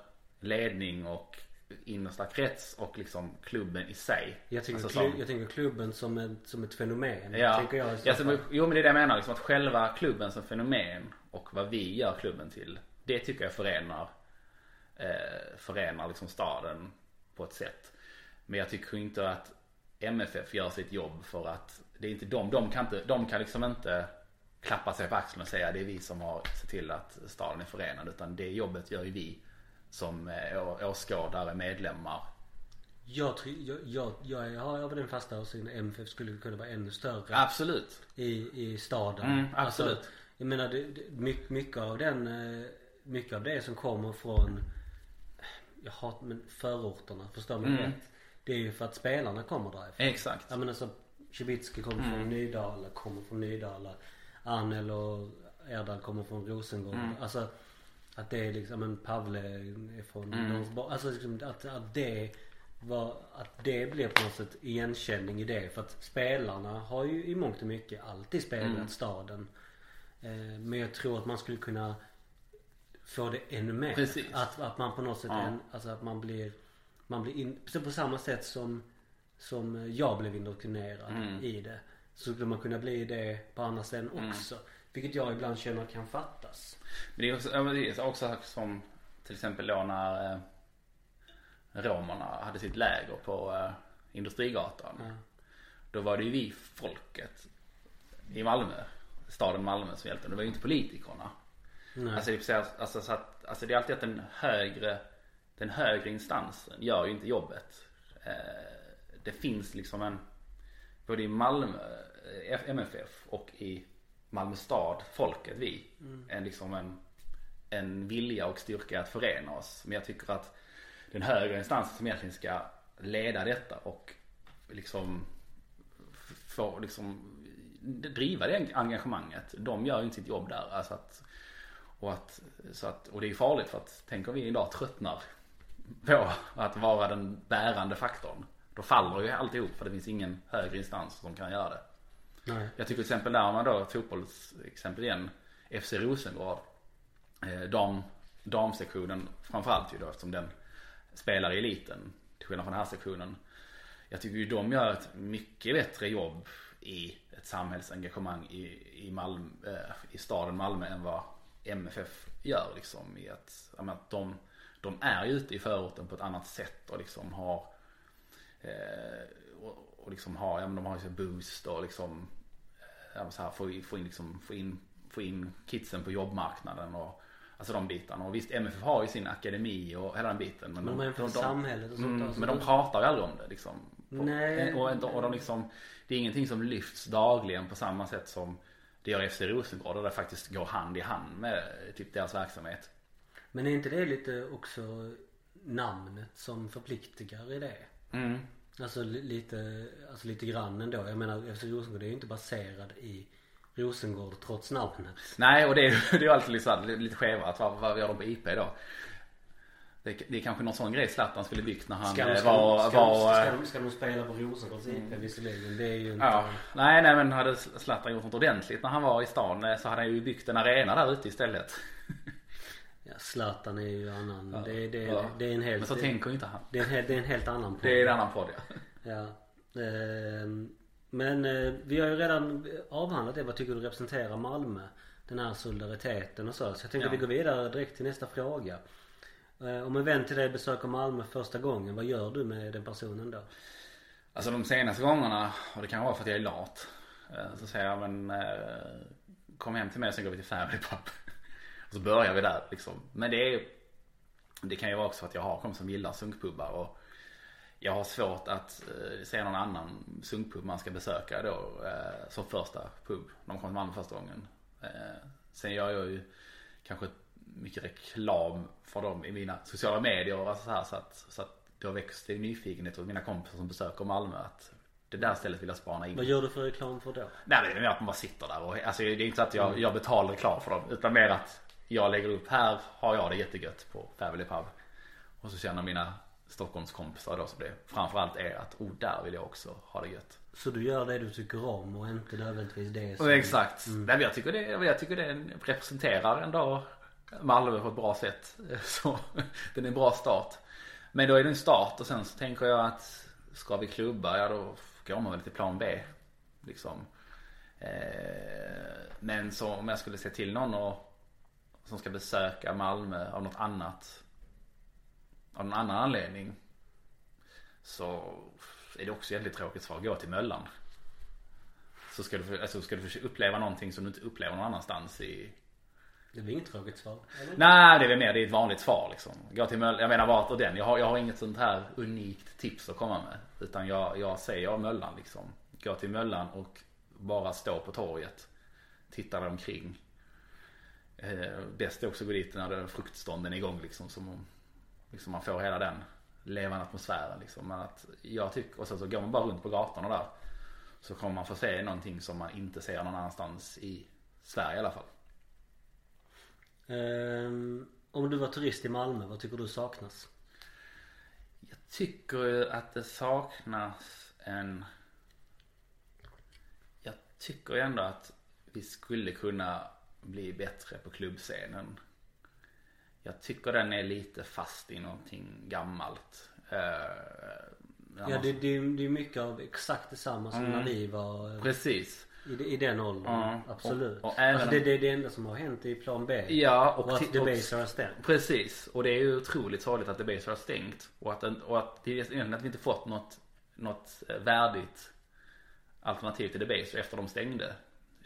S2: ledning och innersta krets och liksom klubben i sig.
S1: Jag tänker,
S2: alltså,
S1: klu-
S2: som-
S1: jag tänker klubben som ett, som ett fenomen.
S2: Ja,
S1: Tänker jag
S2: ja, så,
S1: fall.
S2: jo men det är det jag menar. Liksom att själva klubben som fenomen och vad vi gör klubben till. Det tycker jag förenar eh, förenar liksom staden på ett sätt. Men jag tycker inte att MFF gör sitt jobb för att det är inte de, de kan inte, de kan liksom inte klappa sig på axeln och säga det är vi som har sett till att staden är förenad. Utan det jobbet gör ju vi som eh, åskådare, medlemmar.
S1: Jag, tror, jag, jag, jag har av den fasta åsikten MFF skulle kunna vara ännu större
S2: Absolut.
S1: i, i staden.
S2: Mm, absolut.
S1: Alltså, jag menar det, det, mycket, mycket av den eh, Mycket av det som kommer från Jag hatar men förorterna, förstår mig
S2: Mm.
S1: rätt. Det är ju för att spelarna kommer därifrån.
S2: Exakt.
S1: Ja men alltså Cibicki kommer
S2: Mm.
S1: från Nydala, kommer från Nydala. Annel och Erdal kommer från Rosengård.
S2: Mm.
S1: Alltså att det är liksom, men Pavle från
S2: Mm.
S1: Norrbotten. Alltså liksom, att, att det var, att det blir på något sätt igenkänning i det. För att spelarna har ju i mångt och mycket alltid spelat
S2: Mm.
S1: staden. Eh, men jag tror att man skulle kunna få det ännu mer.
S2: Precis.
S1: Att, att man på något sätt,
S2: Ja.
S1: en, alltså att man blir, man blir in, på samma sätt som, som jag blev indoktrinerad
S2: Mm.
S1: i det. Så skulle man kunna bli det på andra ställen också. Vilket jag ibland känner kan fattas.
S2: Men det är också, det är också som till exempel då när eh, romerna hade sitt läger på eh, Industrigatan.
S1: Ja.
S2: Då var det ju vi folket i Malmö, staden Malmö som hjälpte. Det var ju inte politikerna.
S1: Nej.
S2: Alltså, det, är alltså, så att, alltså det är alltid att den högre, den högre instansen gör ju inte jobbet. Eh, det finns liksom en, både i Malmö, MFF och i Malmö stad, folket, vi, en liksom en, en vilja och styrka att förena oss. Men jag tycker att den högre instansen som egentligen ska leda detta och liksom få liksom driva det engagemanget. De gör ju inte sitt jobb där. Alltså att, och, att, så att, och det är farligt för att tänk om vi idag tröttnar på att vara den bärande faktorn. Då faller ju alltihop för det finns ingen högre instans som kan göra det.
S1: Nej.
S2: Jag tycker till exempel där om man då fotbollsexempel igen. FC Rosengård. Eh, dam, damsektionen framförallt ju då eftersom den spelar i eliten. Till skillnad från den här sektionen. Jag tycker ju de gör ett mycket bättre jobb i ett samhällsengagemang i, i, Malmö, eh, i staden Malmö än vad MFF gör liksom. I att, menar, att de, de är ju ute i förorten på ett annat sätt och liksom har eh, och, och liksom har, ja men de har ju boost och liksom ja, men så här, få, in- få in liksom, få in, få in kidsen på jobbmarknaden och Alltså de bitarna. Och visst MFF har ju sin akademi och hela den biten. Men,
S1: Men de för samhället och sånt
S2: mm,
S1: där, så
S2: Men de
S1: de-
S2: pratar ju aldrig om det liksom. På-
S1: Nej.
S2: Och, och, och de liksom, det är ingenting som lyfts dagligen på samma sätt som det gör FC Rosengård. Och det faktiskt går hand i hand med typ deras verksamhet.
S1: Men är inte det lite också namnet som förpliktigar i det?
S2: Mm.
S1: Alltså li- lite, alltså lite grann ändå. Jag menar FC Rosengård är ju inte baserad i Rosengård trots namnet.
S2: Nej och det är det är ju alltid här, lite skevt. Vad, vad gör de på IP då? Det, är- det är kanske någon sån grej Zlatan skulle byggt när han
S1: Ska, de-
S2: eh,
S1: ska,
S2: var...
S1: ska,
S2: var eh,
S1: ska, de- ska de spela på Rosengårds IP visserligen? Det är ju inte...
S2: Ja, nej nej men hade Zlatan gjort något ordentligt när han var i stan eh, så hade han ju byggt en arena där ute istället.
S1: Ja, Zlatan är ju annan. Det, det,
S2: Ja.
S1: det är en helt...
S2: Men så
S1: det,
S2: tänker inte han.
S1: det, är en, helt- det är en helt annan podd.
S2: Det är en annan podd ja.
S1: Ja. Ehm, Men eh, vi har ju redan avhandlat det. Vad tycker du representerar Malmö? Den här solidariteten och så. Så jag tänkte
S2: Ja.
S1: vi går vidare direkt till nästa fråga. Eh, Om en vän till dig besöker Malmö första gången. Vad gör du med den personen då?
S2: Alltså de senaste gångerna, och det kan vara för att jag är lat. eh, Så säger jag men kom hem till mig sen går vi till Family Pub. Och så börjar vi där liksom. Men det är Det kan ju vara också för att jag har kompisar som gillar sunkpubbar och jag har svårt att eh, se någon annan sunkpub man ska besöka då eh, som första pub. Man kommer till Malmö första gången. Eh, sen gör jag ju kanske mycket reklam för dem i mina sociala medier och så här så att, så att det har växt en nyfikenhet hos mina kompisar som besöker Malmö att det där stället vill jag spana in.
S1: Vad gör du för reklam för då?
S2: Nej det är mer att man bara sitter där och alltså det är inte så att jag, jag betalar reklam för dem utan mer att jag lägger upp här har jag det jättegött på Family Pub. Och så känner mina Stockholmskompisar då som det framförallt är att oh där vill jag också ha det gött.
S1: Så du gör det du tycker om och inte nödvändigtvis det som...
S2: Exakt. Nej, men jag tycker det, jag tycker det representerar ändå Malmö på ett bra sätt. Så den är en bra start. Men då är det en start och sen så tänker jag att ska vi klubba, ja då går man väl till plan B. Liksom. Eh, men så om jag skulle se till någon och, som ska besöka Malmö av något annat av någon annan anledning så är det också jävligt tråkigt svar. Gå till Möllan. Så ska du, alltså, ska du uppleva någonting som du inte upplever någon annanstans i
S1: Det blir inget tråkigt svar. Eller?
S2: Nej det är väl mer det är ett vanligt svar liksom. Gå till Möllan, jag menar vart och den. Jag har, jag har inget sånt här unikt tips att komma med. Utan jag, jag säger Möllan liksom. Gå till Möllan och bara stå på torget. Titta dig omkring. Eh, bäst också att gå dit när fruktstånden är igång liksom. Så man, liksom man får hela den levande atmosfären liksom. Men att jag tycker, och sen så går man bara runt på gatorna där. Så kommer man få se någonting som man inte ser någon annanstans i Sverige i alla fall.
S1: Ehm, om du var turist i Malmö, vad tycker du saknas?
S2: Jag tycker att det saknas en... Jag tycker ändå att vi skulle kunna bli bättre på klubbscenen. Jag tycker den är lite fast i någonting gammalt. När
S1: Ja, det, det, det är mycket av exakt detsamma som när vi var eh,
S2: Precis.
S1: i, i den åldern.
S2: Ja,
S1: Absolut.
S2: och- och
S1: alltså, det, det är det enda som har hänt i plan B.
S2: Ja, och,
S1: och att The Base har stängt.
S2: Precis, och det är ju otroligt sorgligt att Debaser har stängt. Och att, och att det är att vi inte fått något, något eh, värdigt alternativ till Debaser efter de stängde.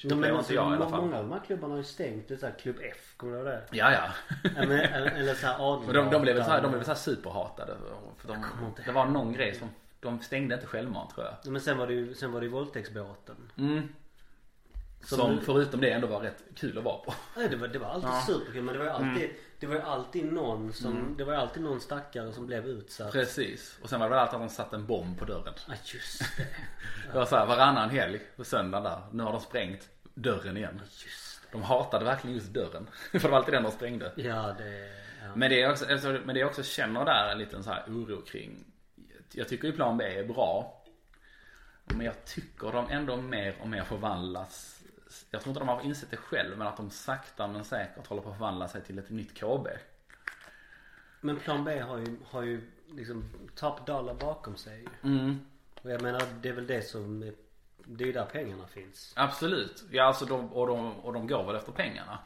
S1: Ja, men alltså,
S2: jag i alla fall.
S1: många av de här klubbarna har ju stängt. Det är så här Klubb F, kommer du ihåg det?
S2: Ja, ja.
S1: Eller, eller så här
S2: de, de blev väl så här, de
S1: Adlergatan.
S2: blev väl så här superhatade. För de, det var någon grej som, de stängde inte självmant tror jag.
S1: Ja, Men sen var det ju, sen var det ju våldtäktsbåten.
S2: Mm.
S1: Som-
S2: Som förutom det ändå var rätt kul att vara på.
S1: Nej, det var, det var alltid
S2: Ja.
S1: superkul men det var ju alltid,
S2: Mm.
S1: Det var ju alltid någon som, det var alltid någon stackare som blev utsatt.
S2: Precis. Och sen var det väl alltid att de satte en bomb på dörren.
S1: Ja just det.
S2: Det var så här varannan helg på söndagen där. Nu har de sprängt dörren igen.
S1: Just
S2: De hatade verkligen just dörren. För det var alltid den de sprängde.
S1: det. Ja det, ja.
S2: Men det är också, alltså, men det jag också känner där är en liten så här oro kring. Jag tycker ju plan B är bra. Men jag tycker de ändå mer och mer förvandlas. Jag tror inte de har insett det själv men att de sakta men säkert håller på att förvandla sig till ett nytt KB.
S1: Men plan B har ju, har ju liksom top dollar bakom sig.
S2: Mm.
S1: Och jag menar det är väl det som, det är ju där pengarna finns.
S2: Absolut. Ja alltså de, och, de, och de går väl efter pengarna.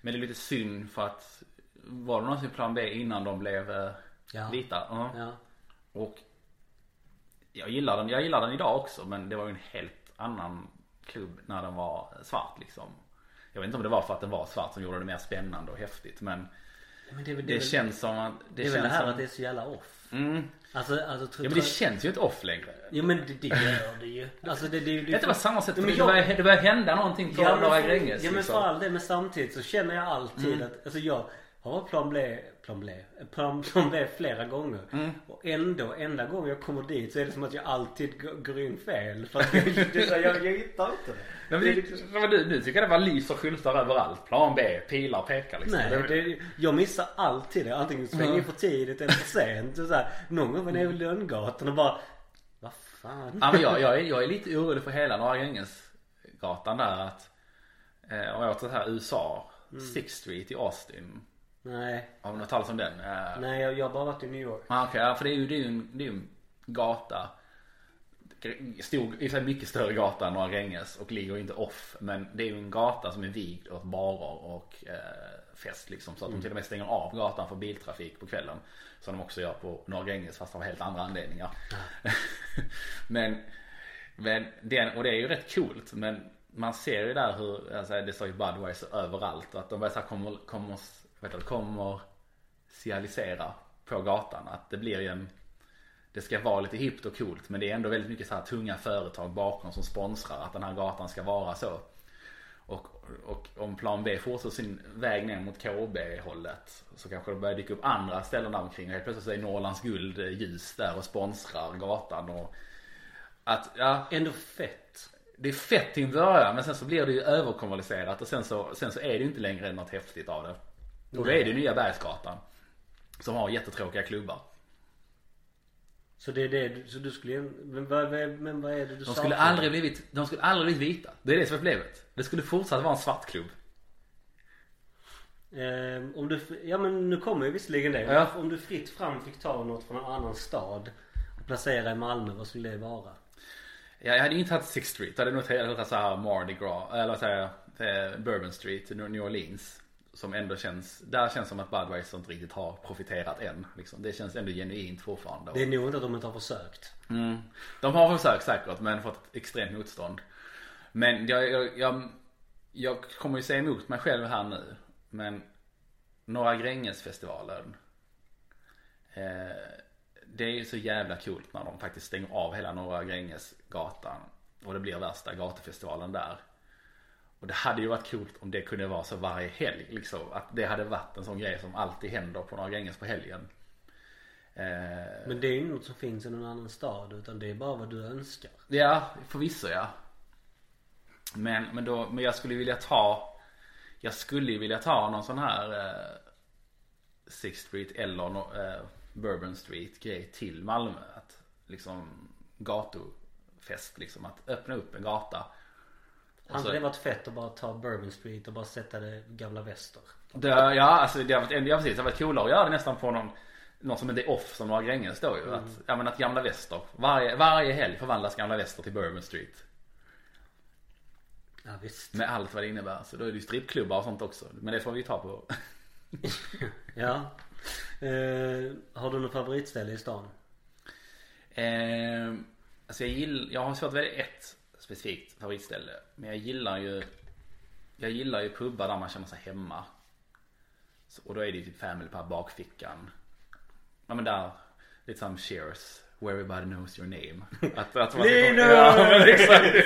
S2: Men det är lite synd för att var det någonsin plan B innan de blev eh,
S1: Ja.
S2: vita? Ja.
S1: Ja.
S2: Och jag gillar den, jag gillar den idag också men det var ju en helt annan klubb när den var svart liksom. Jag vet inte om det var för att den var svart som gjorde det mer spännande och häftigt men
S1: Men det
S2: det,
S1: det, väl,
S2: känns som att
S1: det,
S2: det,
S1: är väl det här
S2: som,
S1: att det är så jävla off.
S2: mm,
S1: Alltså, alltså tro,
S2: Ja men det känns ju inte off längre.
S1: Jo men det, det gör det ju. Alltså det, det, det,
S2: Det på samma sätt
S1: men
S2: det,
S1: jag-
S2: börjar, det börjar hända någonting på
S1: Ja
S2: Norra Gränges
S1: ja, men
S2: liksom.
S1: för all det men samtidigt så känner jag alltid
S2: Mm.
S1: att, alltså jag har plan B, plan B, plan, plan B flera gånger.
S2: Mm.
S1: Och ändå, enda gången jag kommer dit så är det som att jag alltid går, in fel. För att jag, jag, jag hittar inte.
S2: Men
S1: det liksom,
S2: men du, nu tycker det bara lyser skyltar överallt. Plan B, pilar pekar liksom.
S1: nej,
S2: Det-
S1: jag missar alltid det. Antingen svänger
S2: Mm.
S1: för tidigt eller för sent. Så här, någon gång var jag nere vid Lönngatan och bara, vad fan.
S2: Ja men jag, jag, är, jag är lite orolig för hela Norra Grängesgatan där att eh, Om jag åt så här USA,
S1: Mm.
S2: Sixth Street i Austin.
S1: Nej,
S2: Har du något talas om den?
S1: Nej jag, jag har bara varit i New York.
S2: ah, Okej, ja, för det är ju, det är ju en, det är ju en gata. Stor, i sig mycket större gata än Norra Gränges och ligger inte off. Men det är ju en gata som är vigd åt barer och eh, fest liksom. Så att de till och med stänger av gatan för biltrafik på kvällen. Som de också gör på Norra Gränges fast av helt andra anledningar. men, men den, och det är ju rätt coolt. Men man ser ju där hur, alltså, det står ju Budweiser överallt. Och att de bara så här kommer, kommer, du, kommer cialisera på gatan. Att det blir ju en det ska vara lite hippt och coolt men det är ändå väldigt mycket så här tunga företag bakom som sponsrar att den här gatan ska vara så. Och, och om plan B fortsätter sin väg ner mot KB hållet så kanske det börjar dyka upp andra ställen där omkring och helt plötsligt så är Norrlands guld eh, ljus där och sponsrar gatan och att ja,
S1: Ändå fett.
S2: det är fett till en början men sen så blir det ju överkommersialiserat och sen så, sen så är det ju inte längre något häftigt av det. Och då är det nya Bergsgatan. Som har jättetråkiga klubbar.
S1: Så det är det, så du skulle, men vad, vad- men vad är det du
S2: De skulle aldrig blivit, de skulle aldrig blivit vita. Det är det som är problemet. Det skulle fortsatt vara en svart klubb.
S1: Eh, om du, ja men nu kommer ju visserligen det.
S2: Ja.
S1: Om du fritt fram fick ta något från en annan stad och placera i Malmö, vad skulle det vara?
S2: Jag hade inte tagit Sixth Street. Jag hade nog tagit så här Mardi Gras. Eller så här, eh, Bourbon Street, New Orleans. Som ändå känns, där känns som att Budweiser inte riktigt har profiterat än. Liksom. Det känns ändå genuint fortfarande.
S1: Det är nog inte att de inte har försökt.
S2: Mm. De har försökt säkert men fått ett extremt motstånd. Men jag, jag, jag, jag kommer ju säga emot mig själv här nu. Men Norra Grängesfestivalen. Eh, det är ju så jävla coolt när de faktiskt stänger av hela Norra Grängesgatan. Och det blir värsta gatufestivalen där. Och det hade ju varit coolt om det kunde vara så varje helg liksom. Att det hade varit en sån grej som alltid händer på Norra Gränges på helgen. Eh,
S1: Men det är ju något som finns i någon annan stad utan det är bara vad du önskar.
S2: Ja, förvisso ja. Men, men, då, men jag skulle vilja ta Jag skulle vilja ta någon sån här eh, Sixth Street eller no, eh, Bourbon Street grej till Malmö. Att liksom gatufest liksom. Att öppna upp en gata. Och
S1: Hade
S2: så-
S1: det varit fett att bara ta Bourbon Street och bara sätta det gamla väster?
S2: Det, ja, alltså det har varit, ja, precis, det har varit coolare att göra det nästan på någon någon som inte är off som några Gränges då ju. Att, ja men att Gamla Väster, varje, varje helg förvandlas Gamla Väster till Bourbon Street.
S1: Ja visst.
S2: Med allt vad det innebär. Så då är det ju strippklubbar och sånt också. Men det får vi ta på.
S1: Ja. Eh, har du något favoritställe i stan?
S2: Eh, alltså jag gillar, jag har svårt att välja ett specifikt favoritställe. Men jag gillar ju Jag gillar ju pubbar där man känner sig hemma. Så, och då är det ju typ Family Pub, bakfickan. Ja men där, lite som Cheers. Where everybody knows your name. Att, att man
S1: Linus!
S2: ja, men exakt.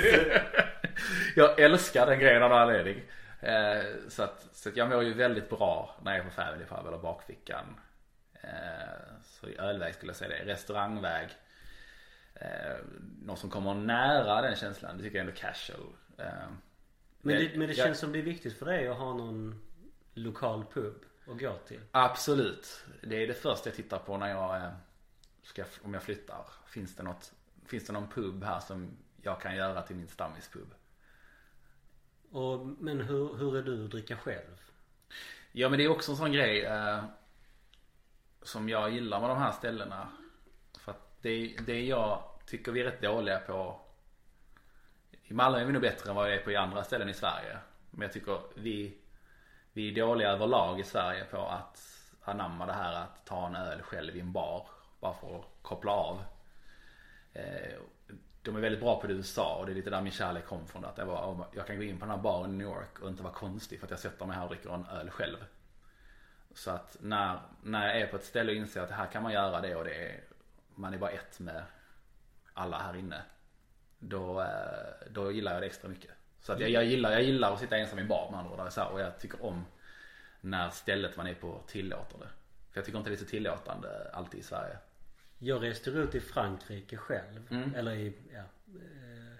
S2: Jag älskar den grejen av någon anledning. Eh, så att, så att jag mår ju väldigt bra när jag är på Family Pub eller bakfickan. Eh, så i ölväg skulle jag säga det. Restaurangväg. Eh, någon som kommer nära den känslan, det tycker jag ändå casual. Eh,
S1: Men det, men det
S2: jag-
S1: känns som det är viktigt för dig att ha någon lokal pub att gå till.
S2: Absolut. Det är det första jag tittar på när jag eh, ska, om jag flyttar. Finns det något, finns det någon pub här som jag kan göra till min stammispub?
S1: Och, men hur, hur är du att dricka själv?
S2: Ja men det är också en sån grej eh, som jag gillar med de här ställena. För att det, det jag tycker vi är rätt dåliga på. I Malmö är vi nog bättre än vad vi är på i andra ställen i Sverige. Men jag tycker vi, vi är dåliga överlag i Sverige på att anamma det här att ta en öl själv i en bar. Bara för att koppla av. Eh, de är väldigt bra på det i USA och det är lite där min kärlek kom från. Att jag, var, jag kan gå in på den här baren i New York och inte vara konstig för att jag sätter mig här och dricker en öl själv. Så att när, när jag är på ett ställe och inser att här kan man göra det och det är, man är bara ett med alla här inne. Då, eh, då gillar jag det extra mycket. Så att jag, jag, gillar, jag gillar att sitta ensam i en bar med andra ord. Och jag tycker om när stället man är på tillåter det. För jag tycker inte det är så tillåtande alltid i Sverige.
S1: Jag reste ut i Frankrike själv.
S2: Mm.
S1: Eller i, ja, eh,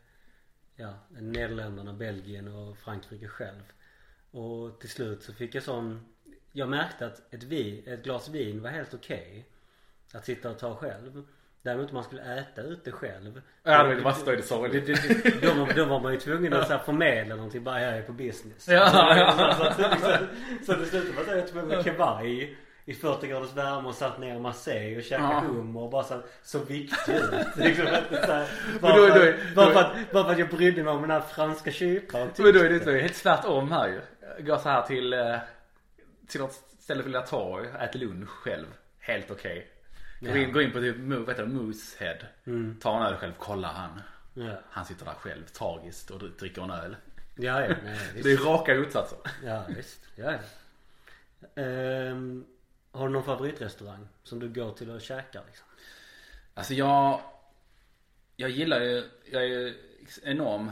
S1: ja, Nederländerna, Belgien och Frankrike själv. Och till slut så fick jag sån Jag märkte att ett, vin, ett glas vin var helt okej Att sitta och ta själv Däremot om man skulle äta ute själv
S2: Ja, det det
S1: det,
S2: sorgligt.
S1: då, var- då var man ju tvungen att så här förmedla någonting bara jag är på business
S2: Ja, ja.
S1: Så, så, så, så det slutade med att jag tog med mig kavaj i 40 graders värme och satt ner i Marseille och käkade
S2: Ja.
S1: hummer och bara så, så viktig ut. Liksom, bara, för, bara, för att, bara för att jag brydde mig om den här franska kyparen.
S2: Men då är det så helt tvärtom här ju. Jag går så här till, eh, till något ställe på Lilla Torg, äter lunch själv. Helt okej. Går, in, går in på typ, vad heter det, Moosehead. Tar en öl själv, kollar han.
S1: Ja,
S2: Han sitter där själv, tragiskt och dricker en öl.
S1: ja, ja nej,
S2: Det är raka motsatser.
S1: Ja, visst. Ja, ja. Ehm, har du någon favoritrestaurang som du går till och käkar liksom?
S2: Alltså jag Jag gillar ju, jag är ju enorm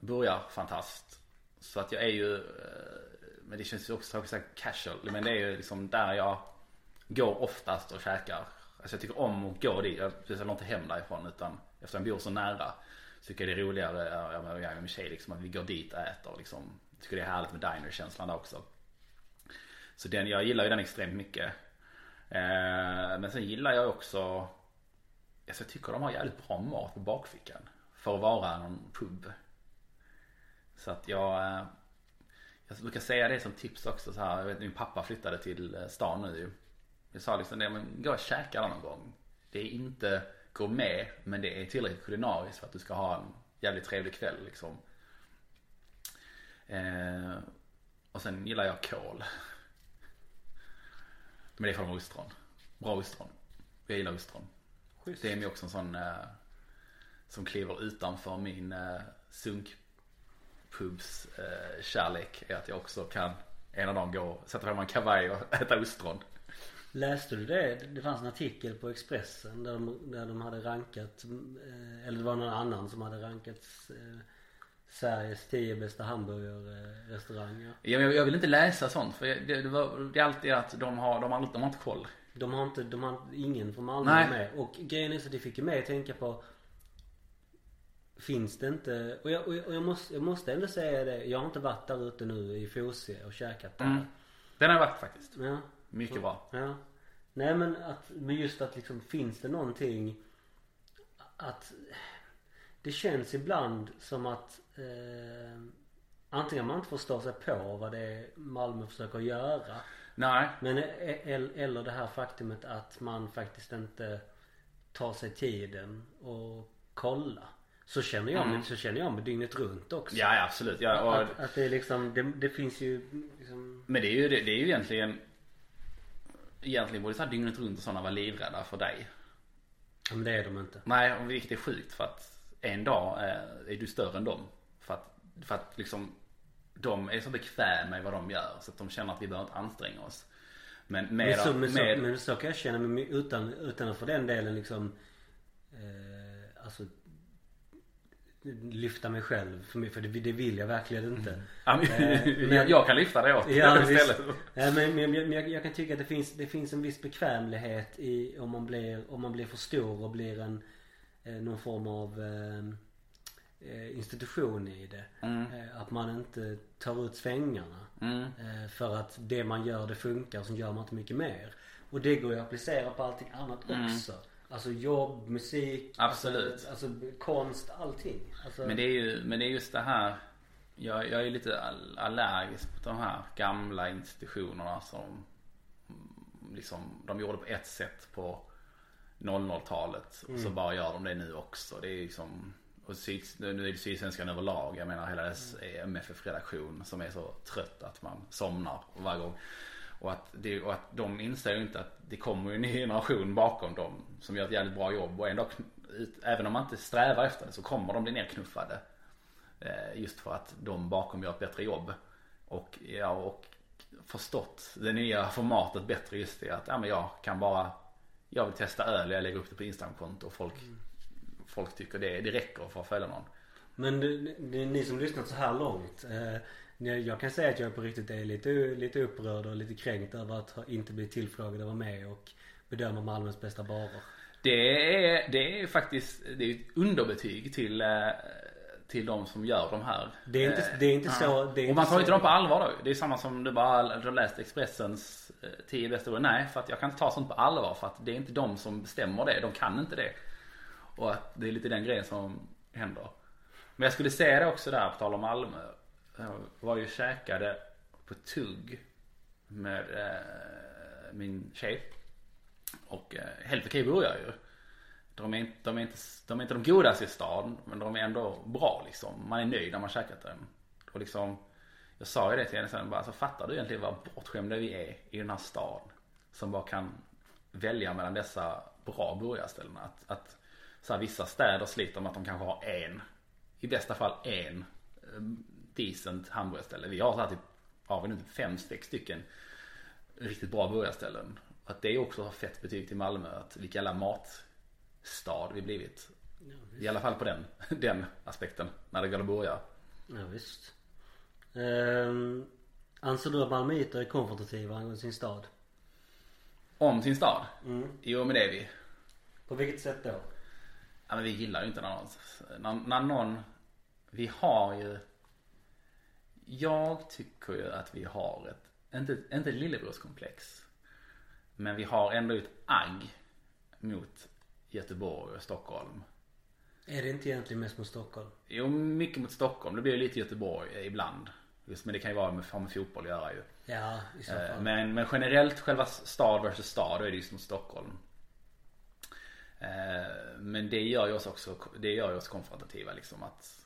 S2: burgarfantast. Så att jag är ju eh, Men det känns ju också också casual. Men det är ju liksom där jag går oftast och käkar. Alltså jag tycker om att gå dit. Jag vill inte hem därifrån utan eftersom jag bor så nära. Så tycker jag det är roligare, jag med min tjej liksom, att vi går dit och äter liksom. Jag tycker det är härligt med diner-känslan där också. Så den, jag gillar ju den extremt mycket. Eh, men sen gillar jag också Alltså jag tycker de har jävligt bra mat på bakfickan. För att vara någon pub. Så att jag eh, Jag brukar säga det som tips också så här. Jag vet min pappa flyttade till eh, stan nu jag sa liksom det, men gå och käka där någon gång. Det är inte gourmet men det är tillräckligt kulinariskt för att du ska ha en jävligt trevlig kväll liksom. Eh, Och sen gillar jag kål. Men det är från ostron. Bra ostron. Jag gillar ostron.
S1: Schysst.
S2: Det är mig också en sån eh, som kliver utanför min eh, sunkpubs eh, kärlek. Är att jag också kan ena dagen gå och sätta på mig en kavaj och äta ostron.
S1: Läste du det? Det fanns en artikel på Expressen där de, där de hade rankat eh, Eller det var någon annan som hade rankat eh, Sveriges tio bästa hamburgerrestauranger.
S2: Jag, jag vill inte läsa sånt för det, det, var, det är alltid att de har, de har, de har inte koll.
S1: De har inte, de har ingen från Malmö
S2: Nej.
S1: med. Och grejen är så att det fick ju mig att tänka på Finns det inte, och jag, och jag, och jag, måste, jag måste ändå säga det. Jag har inte varit där ute nu i Fosie och käkat där.
S2: Mm. Den har jag varit faktiskt.
S1: Ja.
S2: Mycket bra.
S1: Ja. Nej men att, men just att liksom finns det någonting att det känns ibland som att eh, antingen man inte förstår sig på vad det är Malmö försöker göra.
S2: Nej.
S1: Men e- el- eller det här faktumet att man faktiskt inte tar sig tiden och kolla. Så känner jag mig, så känner jag mig dygnet runt också.
S2: Ja, ja absolut. Ja, och,
S1: Att, att det är liksom, det, det finns ju liksom
S2: Men det är ju, det, det är ju egentligen Egentligen borde så här dygnet runt och sådana vara livrädda för dig.
S1: Ja men det är de inte.
S2: Nej, och vilket är sjukt för att en dag är, är du större än dem. För att, för att liksom de är så bekväma i vad de gör så att de känner att vi behöver inte anstränga oss. Men med,
S1: Men så, men, så,
S2: med,
S1: men så kan jag känna mig utan, utan att för den delen liksom eh, Alltså Lyfta mig själv för, mig, för det, det vill jag verkligen inte.
S2: Men,
S1: Eh, men-
S2: jag, kan lyfta det åt
S1: Ja,
S2: dig istället.
S1: Ja, men, men, men jag, jag kan tycka att det finns, det finns en viss bekvämlighet i om man blir, om man blir för stor och blir en eh, någon form av eh, eh, institution i det. Eh, att man inte tar ut svängarna.
S2: Mm.
S1: Eh, för att det man gör det funkar och sen gör man inte mycket mer. Och det går ju att applicera på allting annat också. Alltså jobb, musik,
S2: Mm. Absolut.
S1: Alltså, alltså konst, allting. Alltså,
S2: Men det är ju, men det är just det här jag, jag är lite all- allergisk på de här gamla institutionerna som mm, liksom, de gjorde på ett sätt på 00-talet och så bara gör de det nu också. Det är liksom och syd, nu är det Sydsvenskan överlag. Jag menar hela dess MFF-redaktion som är så trött att man somnar varje gång. Och att, det, och att de inser ju inte att det kommer ju en ny generation bakom dem som gör ett jävligt bra jobb. Och ändå, även om man inte strävar efter det så kommer de bli nerknuffade. Eh, just för att de bakom gör ett bättre jobb. Och, ja, och förstått det nya formatet bättre just det att ja, men jag kan bara Jag vill testa öl, jag lägger upp det på Instagramkonto och folk Folk tycker det, det räcker för att följa någon.
S1: Men det, det, ni som lyssnat så här långt. Eh, jag- kan säga att jag på riktigt är lite, lite upprörd och lite kränkt över att inte bli tillfrågad att vara med och bedöma Malmös bästa barer.
S2: Det är, det är faktiskt det är ett underbetyg till eh, till de som gör de här.
S1: Det är inte,
S2: Eh,
S1: det är inte
S2: ja.
S1: så. Det är
S2: Och man tar
S1: så-
S2: inte dem på allvar då. Det är samma som du bara du har läst Expressens eh, 10 bästa ord. Nej, för att jag kan inte ta sånt på allvar för att det är inte de som bestämmer det. De kan inte det. Och att det är lite den grejen som händer. Men jag skulle säga det också där på tal om Malmö. Jag var ju och käkade på Tugg med eh, min tjej. Och eh, helt okej burgare ju. De är, inte, de, är inte, de är inte de godaste i stan men de är ändå bra liksom. Man är nöjd när man käkat den. Och liksom Jag sa ju det till henne sen bara, alltså, fattar du egentligen vad bortskämda vi är i den här staden? Som bara kan välja mellan dessa bra burgarställen. Att, att så här, vissa städer sliter med att de kanske har en, i bästa fall en eh, decent hamburgarställe. Vi har så här typ, har vi nu fem, sex stycken riktigt bra burgarställen. Att det också har fett betyg till Malmö. Att vilka jävla matstad vi blivit. I alla fall på den, den aspekten. När det gäller burgare.
S1: Ja, visst. Ehm, anser du att malmöiter är konfrontativa angående sin stad?
S2: Om sin stad?
S1: Mm.
S2: Jo men det är vi.
S1: På vilket sätt då?
S2: Ja, men vi gillar ju inte när någon, när, när någon Vi har ju Jag tycker ju att vi har ett Inte, inte ett lillebrorskomplex Men vi har ändå ett agg Mot Göteborg och Stockholm
S1: Är det inte egentligen mest mot Stockholm?
S2: Jo mycket mot Stockholm, det blir ju lite Göteborg ibland Just, Men det kan ju vara med, ha med fotboll att göra ju
S1: Ja, i så
S2: Eh,
S1: fall.
S2: Men, men generellt själva stad versus stad, då är det just mot Stockholm. Eh, Men det gör ju oss också, det gör ju oss konfrontativa liksom att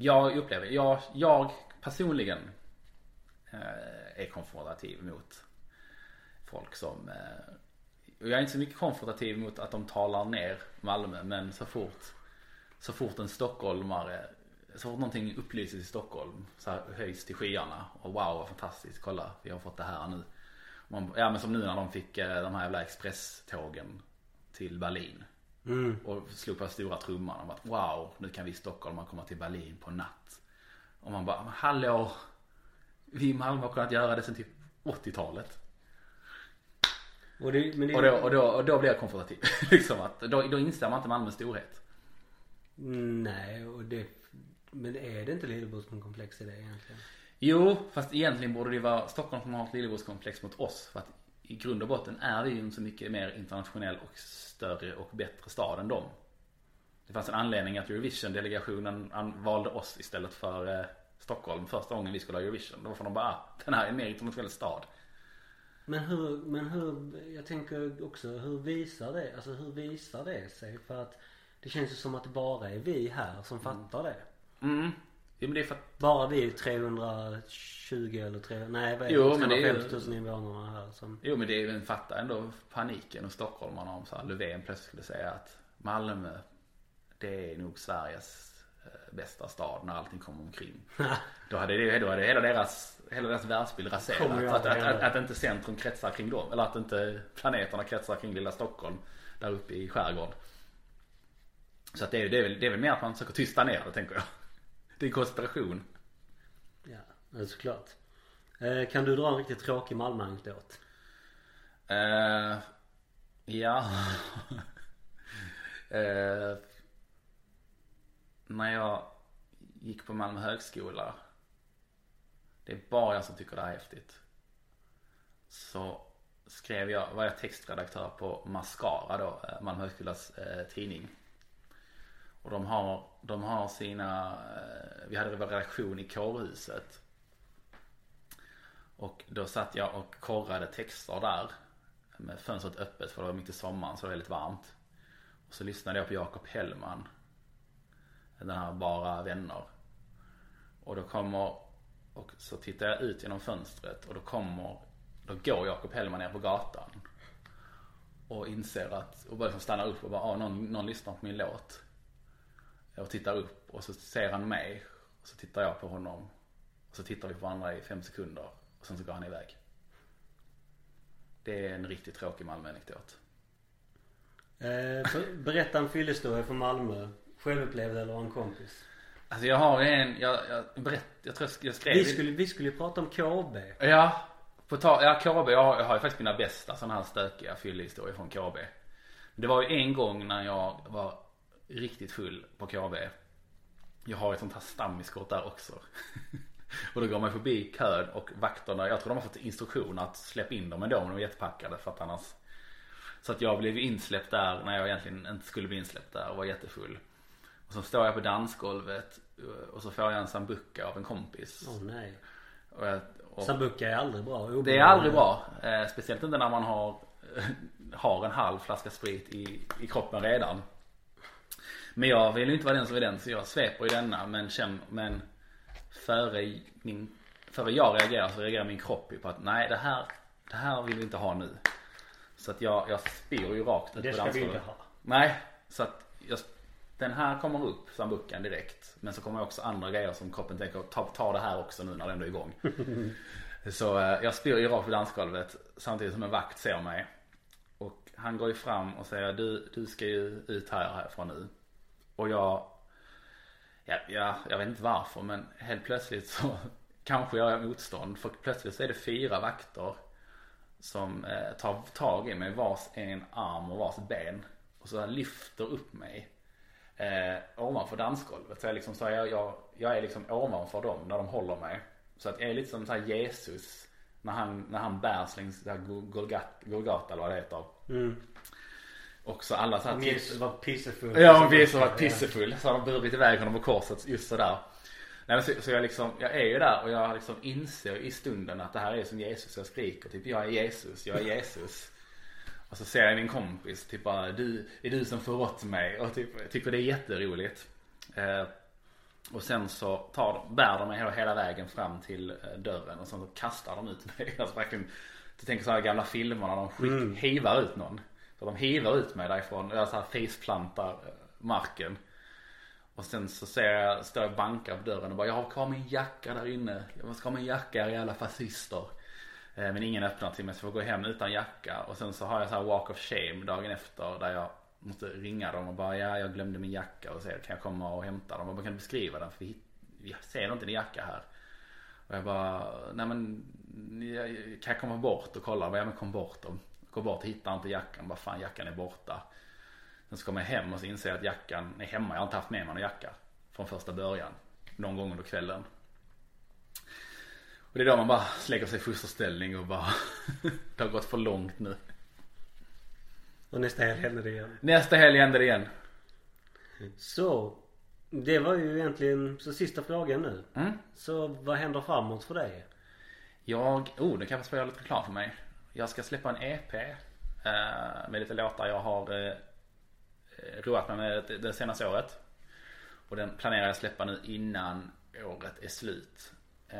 S2: jag upplever, jag, jag personligen eh, är konfrontativ mot folk som eh, och jag är inte så mycket konfrontativ mot att de talar ner Malmö men så fort så fort en stockholmare så fort någonting upplyses i Stockholm så här höjs till skyarna och wow vad fantastiskt kolla vi har fått det här nu. Man, ja men som nu när de fick eh, de här jävla expresstågen till Berlin.
S1: Mm.
S2: Och slog på stora trumman och bara wow nu kan vi stockholmare komma till Berlin på natt. Och man bara hallå vi i Malmö har kunnat göra det sen typ 80-talet.
S1: Och, det, men det,
S2: Och då, och då, och då blir jag konfrontativ. liksom att, då, då inser man inte Malmös storhet.
S1: Nej, och det... Men är det inte lillebrorskomplex i det egentligen?
S2: Jo, fast egentligen borde det vara Stockholm som har ett lillebrorskomplex mot oss. För att i grund och botten är vi ju en så mycket mer internationell och större och bättre stad än dem. Det fanns en anledning att Eurovision-delegationen valde oss istället för eh, Stockholm första gången vi skulle ha Eurovision. Det var för de bara, ah, den här är en mer internationell stad.
S1: Men hur, men hur, jag tänker också hur visar det, alltså hur visar det sig? För att det känns ju som att det bara är vi här som fattar det.
S2: Mm. Jo men det är för att,
S1: Bara vi 320 eller 300, nej vad är
S2: Jo,
S1: det?
S2: ju-
S1: 350 000 invånarna här som
S2: jo men det är ju fatta ändå paniken hos stockholmarna om så här Löfven plötsligt skulle säga att Malmö, det är nog Sveriges eh, bästa stad när allting kommer omkring. Då hade, det, då hade hela deras, hela deras världsbild raserats. Att, att, att, att inte centrum kretsar kring dem. Eller att inte planeterna kretsar kring lilla Stockholm. Där uppe i skärgården. Så att det, är, det, är väl, det är väl mer att man försöker tysta ner det tänker jag. Det är konspiration.
S1: Ja, såklart. Eh, kan du dra en riktigt tråkig Malmö-anekdot?
S2: Eh, ja. Eh, när jag gick på Malmö högskola. Det är bara jag som tycker det här är häftigt. Så skrev jag, var jag textredaktör på Mascara då, eh, Malmö högskolas eh, tidning. Och de har, de har sina, eh, vi hade vår redaktion i kårhuset. Och då satt jag och korrade texter där. Med fönstret öppet för det var mitt i sommaren så det var väldigt varmt. Och så lyssnade jag på Jakob Hellman. Den här Bara vänner. Och då kommer, och så tittar jag ut genom fönstret och då kommer, då går Jakob Hellman ner på gatan. Och inser att, och bara liksom stannar upp och bara, ah, någon, någon lyssnar på min låt. Och tittar upp och så ser han mig. Och så tittar jag på honom. Och så tittar vi på varandra i fem sekunder. Och sen så går han iväg. Det är en riktigt tråkig Malmö-anekdot.
S1: Eh, berätta en fyllehistoria från Malmö. Självupplevd eller av en kompis?
S2: Alltså jag har en, jag, jag berätt, jag tror jag skrev
S1: Vi skulle, vi skulle ju prata om KB.
S2: Ja, på ta, ja KB, jag har, jag har ju faktiskt mina bästa sådana här stökiga fyllehistorier från KB. Det var ju en gång när jag var riktigt full på KB. Jag har ett sånt här stammiskort där också. och då går man förbi kön och vakterna, jag tror de har fått instruktion att släppa in dem ändå men de är jättepackade för att annars Så att jag blev ju insläppt där när jag egentligen inte skulle bli insläppt där och var jättefull. Och så står jag på dansgolvet och så får jag en sambuca av en kompis.
S1: Åh nej.
S2: Och jag, och
S1: är aldrig bra.
S2: det är aldrig bra. Eh, speciellt inte när man har, har en halv flaska sprit i, i kroppen redan. Men jag vill ju inte vara den som är den så jag sveper i denna men känner, men före, min, före jag reagerar så reagerar min kropp ju på att nej det här, det här vill vi inte ha nu. Så att jag, jag spyr ju rakt ut
S1: Det
S2: på
S1: ska vi inte ha.
S2: Nej, så att jag, den här kommer upp, sambucan direkt. Men så kommer också andra grejer som kroppen tänker, ta, ta det här också nu när det ändå är igång. så eh, jag spyr ju rakt på dansgolvet samtidigt som en vakt ser mig. Och han går ju fram och säger, du, du ska ju ut här härifrån nu. Och jag, ja, ja, jag vet inte varför men helt plötsligt så kanske jag är motstånd. För plötsligt så är det fyra vakter som eh, tar tag i mig vars en arm och vars ben. Och så lyfter upp mig eh, ovanför dansgolvet. Så jag, liksom, så jag, jag, jag är liksom ovanför dem när de håller mig. Så att jag är lite som så här Jesus när han, när han bärs längs Golgata eller vad det heter.
S1: Mm.
S2: Och så alla så här
S1: Jesus var pissefull.
S2: Ja, har varit pissefull så har de burit iväg honom på korset just sådär. Nej, men så, så jag liksom, jag är ju där och jag liksom inser i stunden att det här är som Jesus. Jag skriker typ jag är Jesus, jag är Jesus. Och så ser jag min kompis typ bara du, är du som förrått mig? Och typ, jag tycker det är jätteroligt. Eh, Och sen så tar de, bär de mig hela, hela vägen fram till eh, dörren och sen så kastar de ut mig. Alltså verkligen, du tänker så här gamla filmer när de skick,
S1: Mm.
S2: hivar ut någon. Så de hivar ut mig därifrån. Jag så här faceplantar marken. Och sen så ser jag, står jag och bankar på dörren och bara jag har kvar min jacka där inne. Jag ska ha min jacka era jävla fascister. Eh, men ingen öppnar till mig så jag får gå hem utan jacka. Och sen så har jag så här walk of shame dagen efter där jag måste ringa dem och bara ja jag glömde min jacka och säga kan jag komma och hämta dem? Och bara kan du beskriva den för vi, vi ser inte din jacka här. Och jag bara nej men kan jag komma bort och kolla? Jag bara, ja men kom bort då. Går bort och hittar inte jackan. Bara fan jackan är borta. Sen så kommer jag hem och så inser jag att jackan är hemma. Jag har inte haft med mig någon jacka. Från första början. Någon gång under kvällen. Och det är då man bara lägger sig i fosterställning och bara Det har gått för långt nu.
S1: Och nästa helg händer det igen.
S2: Nästa helg händer det igen.
S1: Så. Det var ju egentligen så sista frågan nu.
S2: Mm.
S1: Så vad händer framåt för dig?
S2: Jag, oh det kan jag få göra lite reklam för mig. Jag ska släppa en EP. Eh, med lite låtar jag har eh, roat mig med det, senaste året. Och den planerar jag släppa nu innan året är slut. Eh,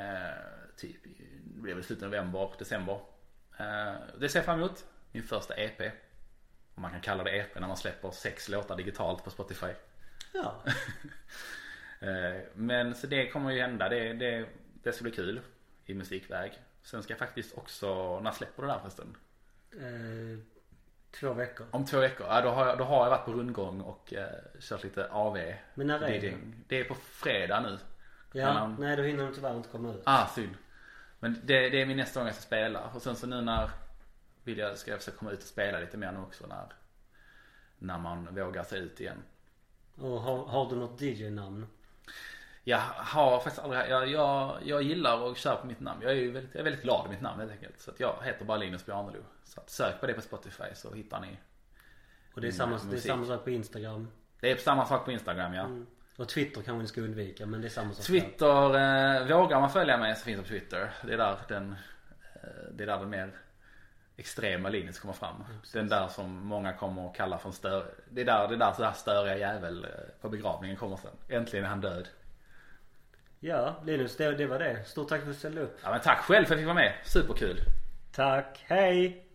S2: typ, det blir väl slut november, december. Eh, det ser jag fram emot. Min första EP. Om man kan kalla det EP när man släpper sex låtar digitalt på Spotify.
S1: Ja.
S2: Eh, Men så det kommer ju hända. Det, det, det ska bli kul i musikväg. Sen ska jag faktiskt också, när släpper det där förresten?
S1: Eh, två veckor.
S2: Om två veckor? Ja, då, har jag, då har jag varit på rundgång och eh, kört lite AV.
S1: Men när är det?
S2: Det är på fredag nu.
S1: Ja,
S2: Mellan-
S1: nej då hinner de tyvärr inte komma ut.
S2: Ah, synd. Men det, det är min nästa gång jag ska spela. Och sen så nu när vill jag, ska jag försöka komma ut och spela lite mer nu också när, när man vågar sig ut igen.
S1: Och har, har du något DJ-namn?
S2: Jag har faktiskt aldrig, jag, jag, jag gillar att köra på mitt namn. Jag är ju väldigt, jag är väldigt glad i mitt namn helt enkelt. Så att jag heter bara Linus Bjarnelo. Så att sök på det på Spotify så hittar ni.
S1: Och det är,
S2: Mm,
S1: samma, det är samma sak på Instagram.
S2: Det är samma sak på Instagram ja.
S1: Mm. Och Twitter kanske ni ska undvika men det är samma sak.
S2: Twitter, eh, vågar man följa mig så finns det på Twitter. Det är där den, eh, det är där den mer extrema Linus kommer fram. den där som många kommer att kalla för en stör, det är där, det är där så där störiga jävel eh, på begravningen kommer sen. Äntligen är han död.
S1: Ja, Linus det, det var det. Stort tack för att du ställde upp.
S2: Ja men tack själv för att jag fick vara med. Superkul.
S1: Tack, hej!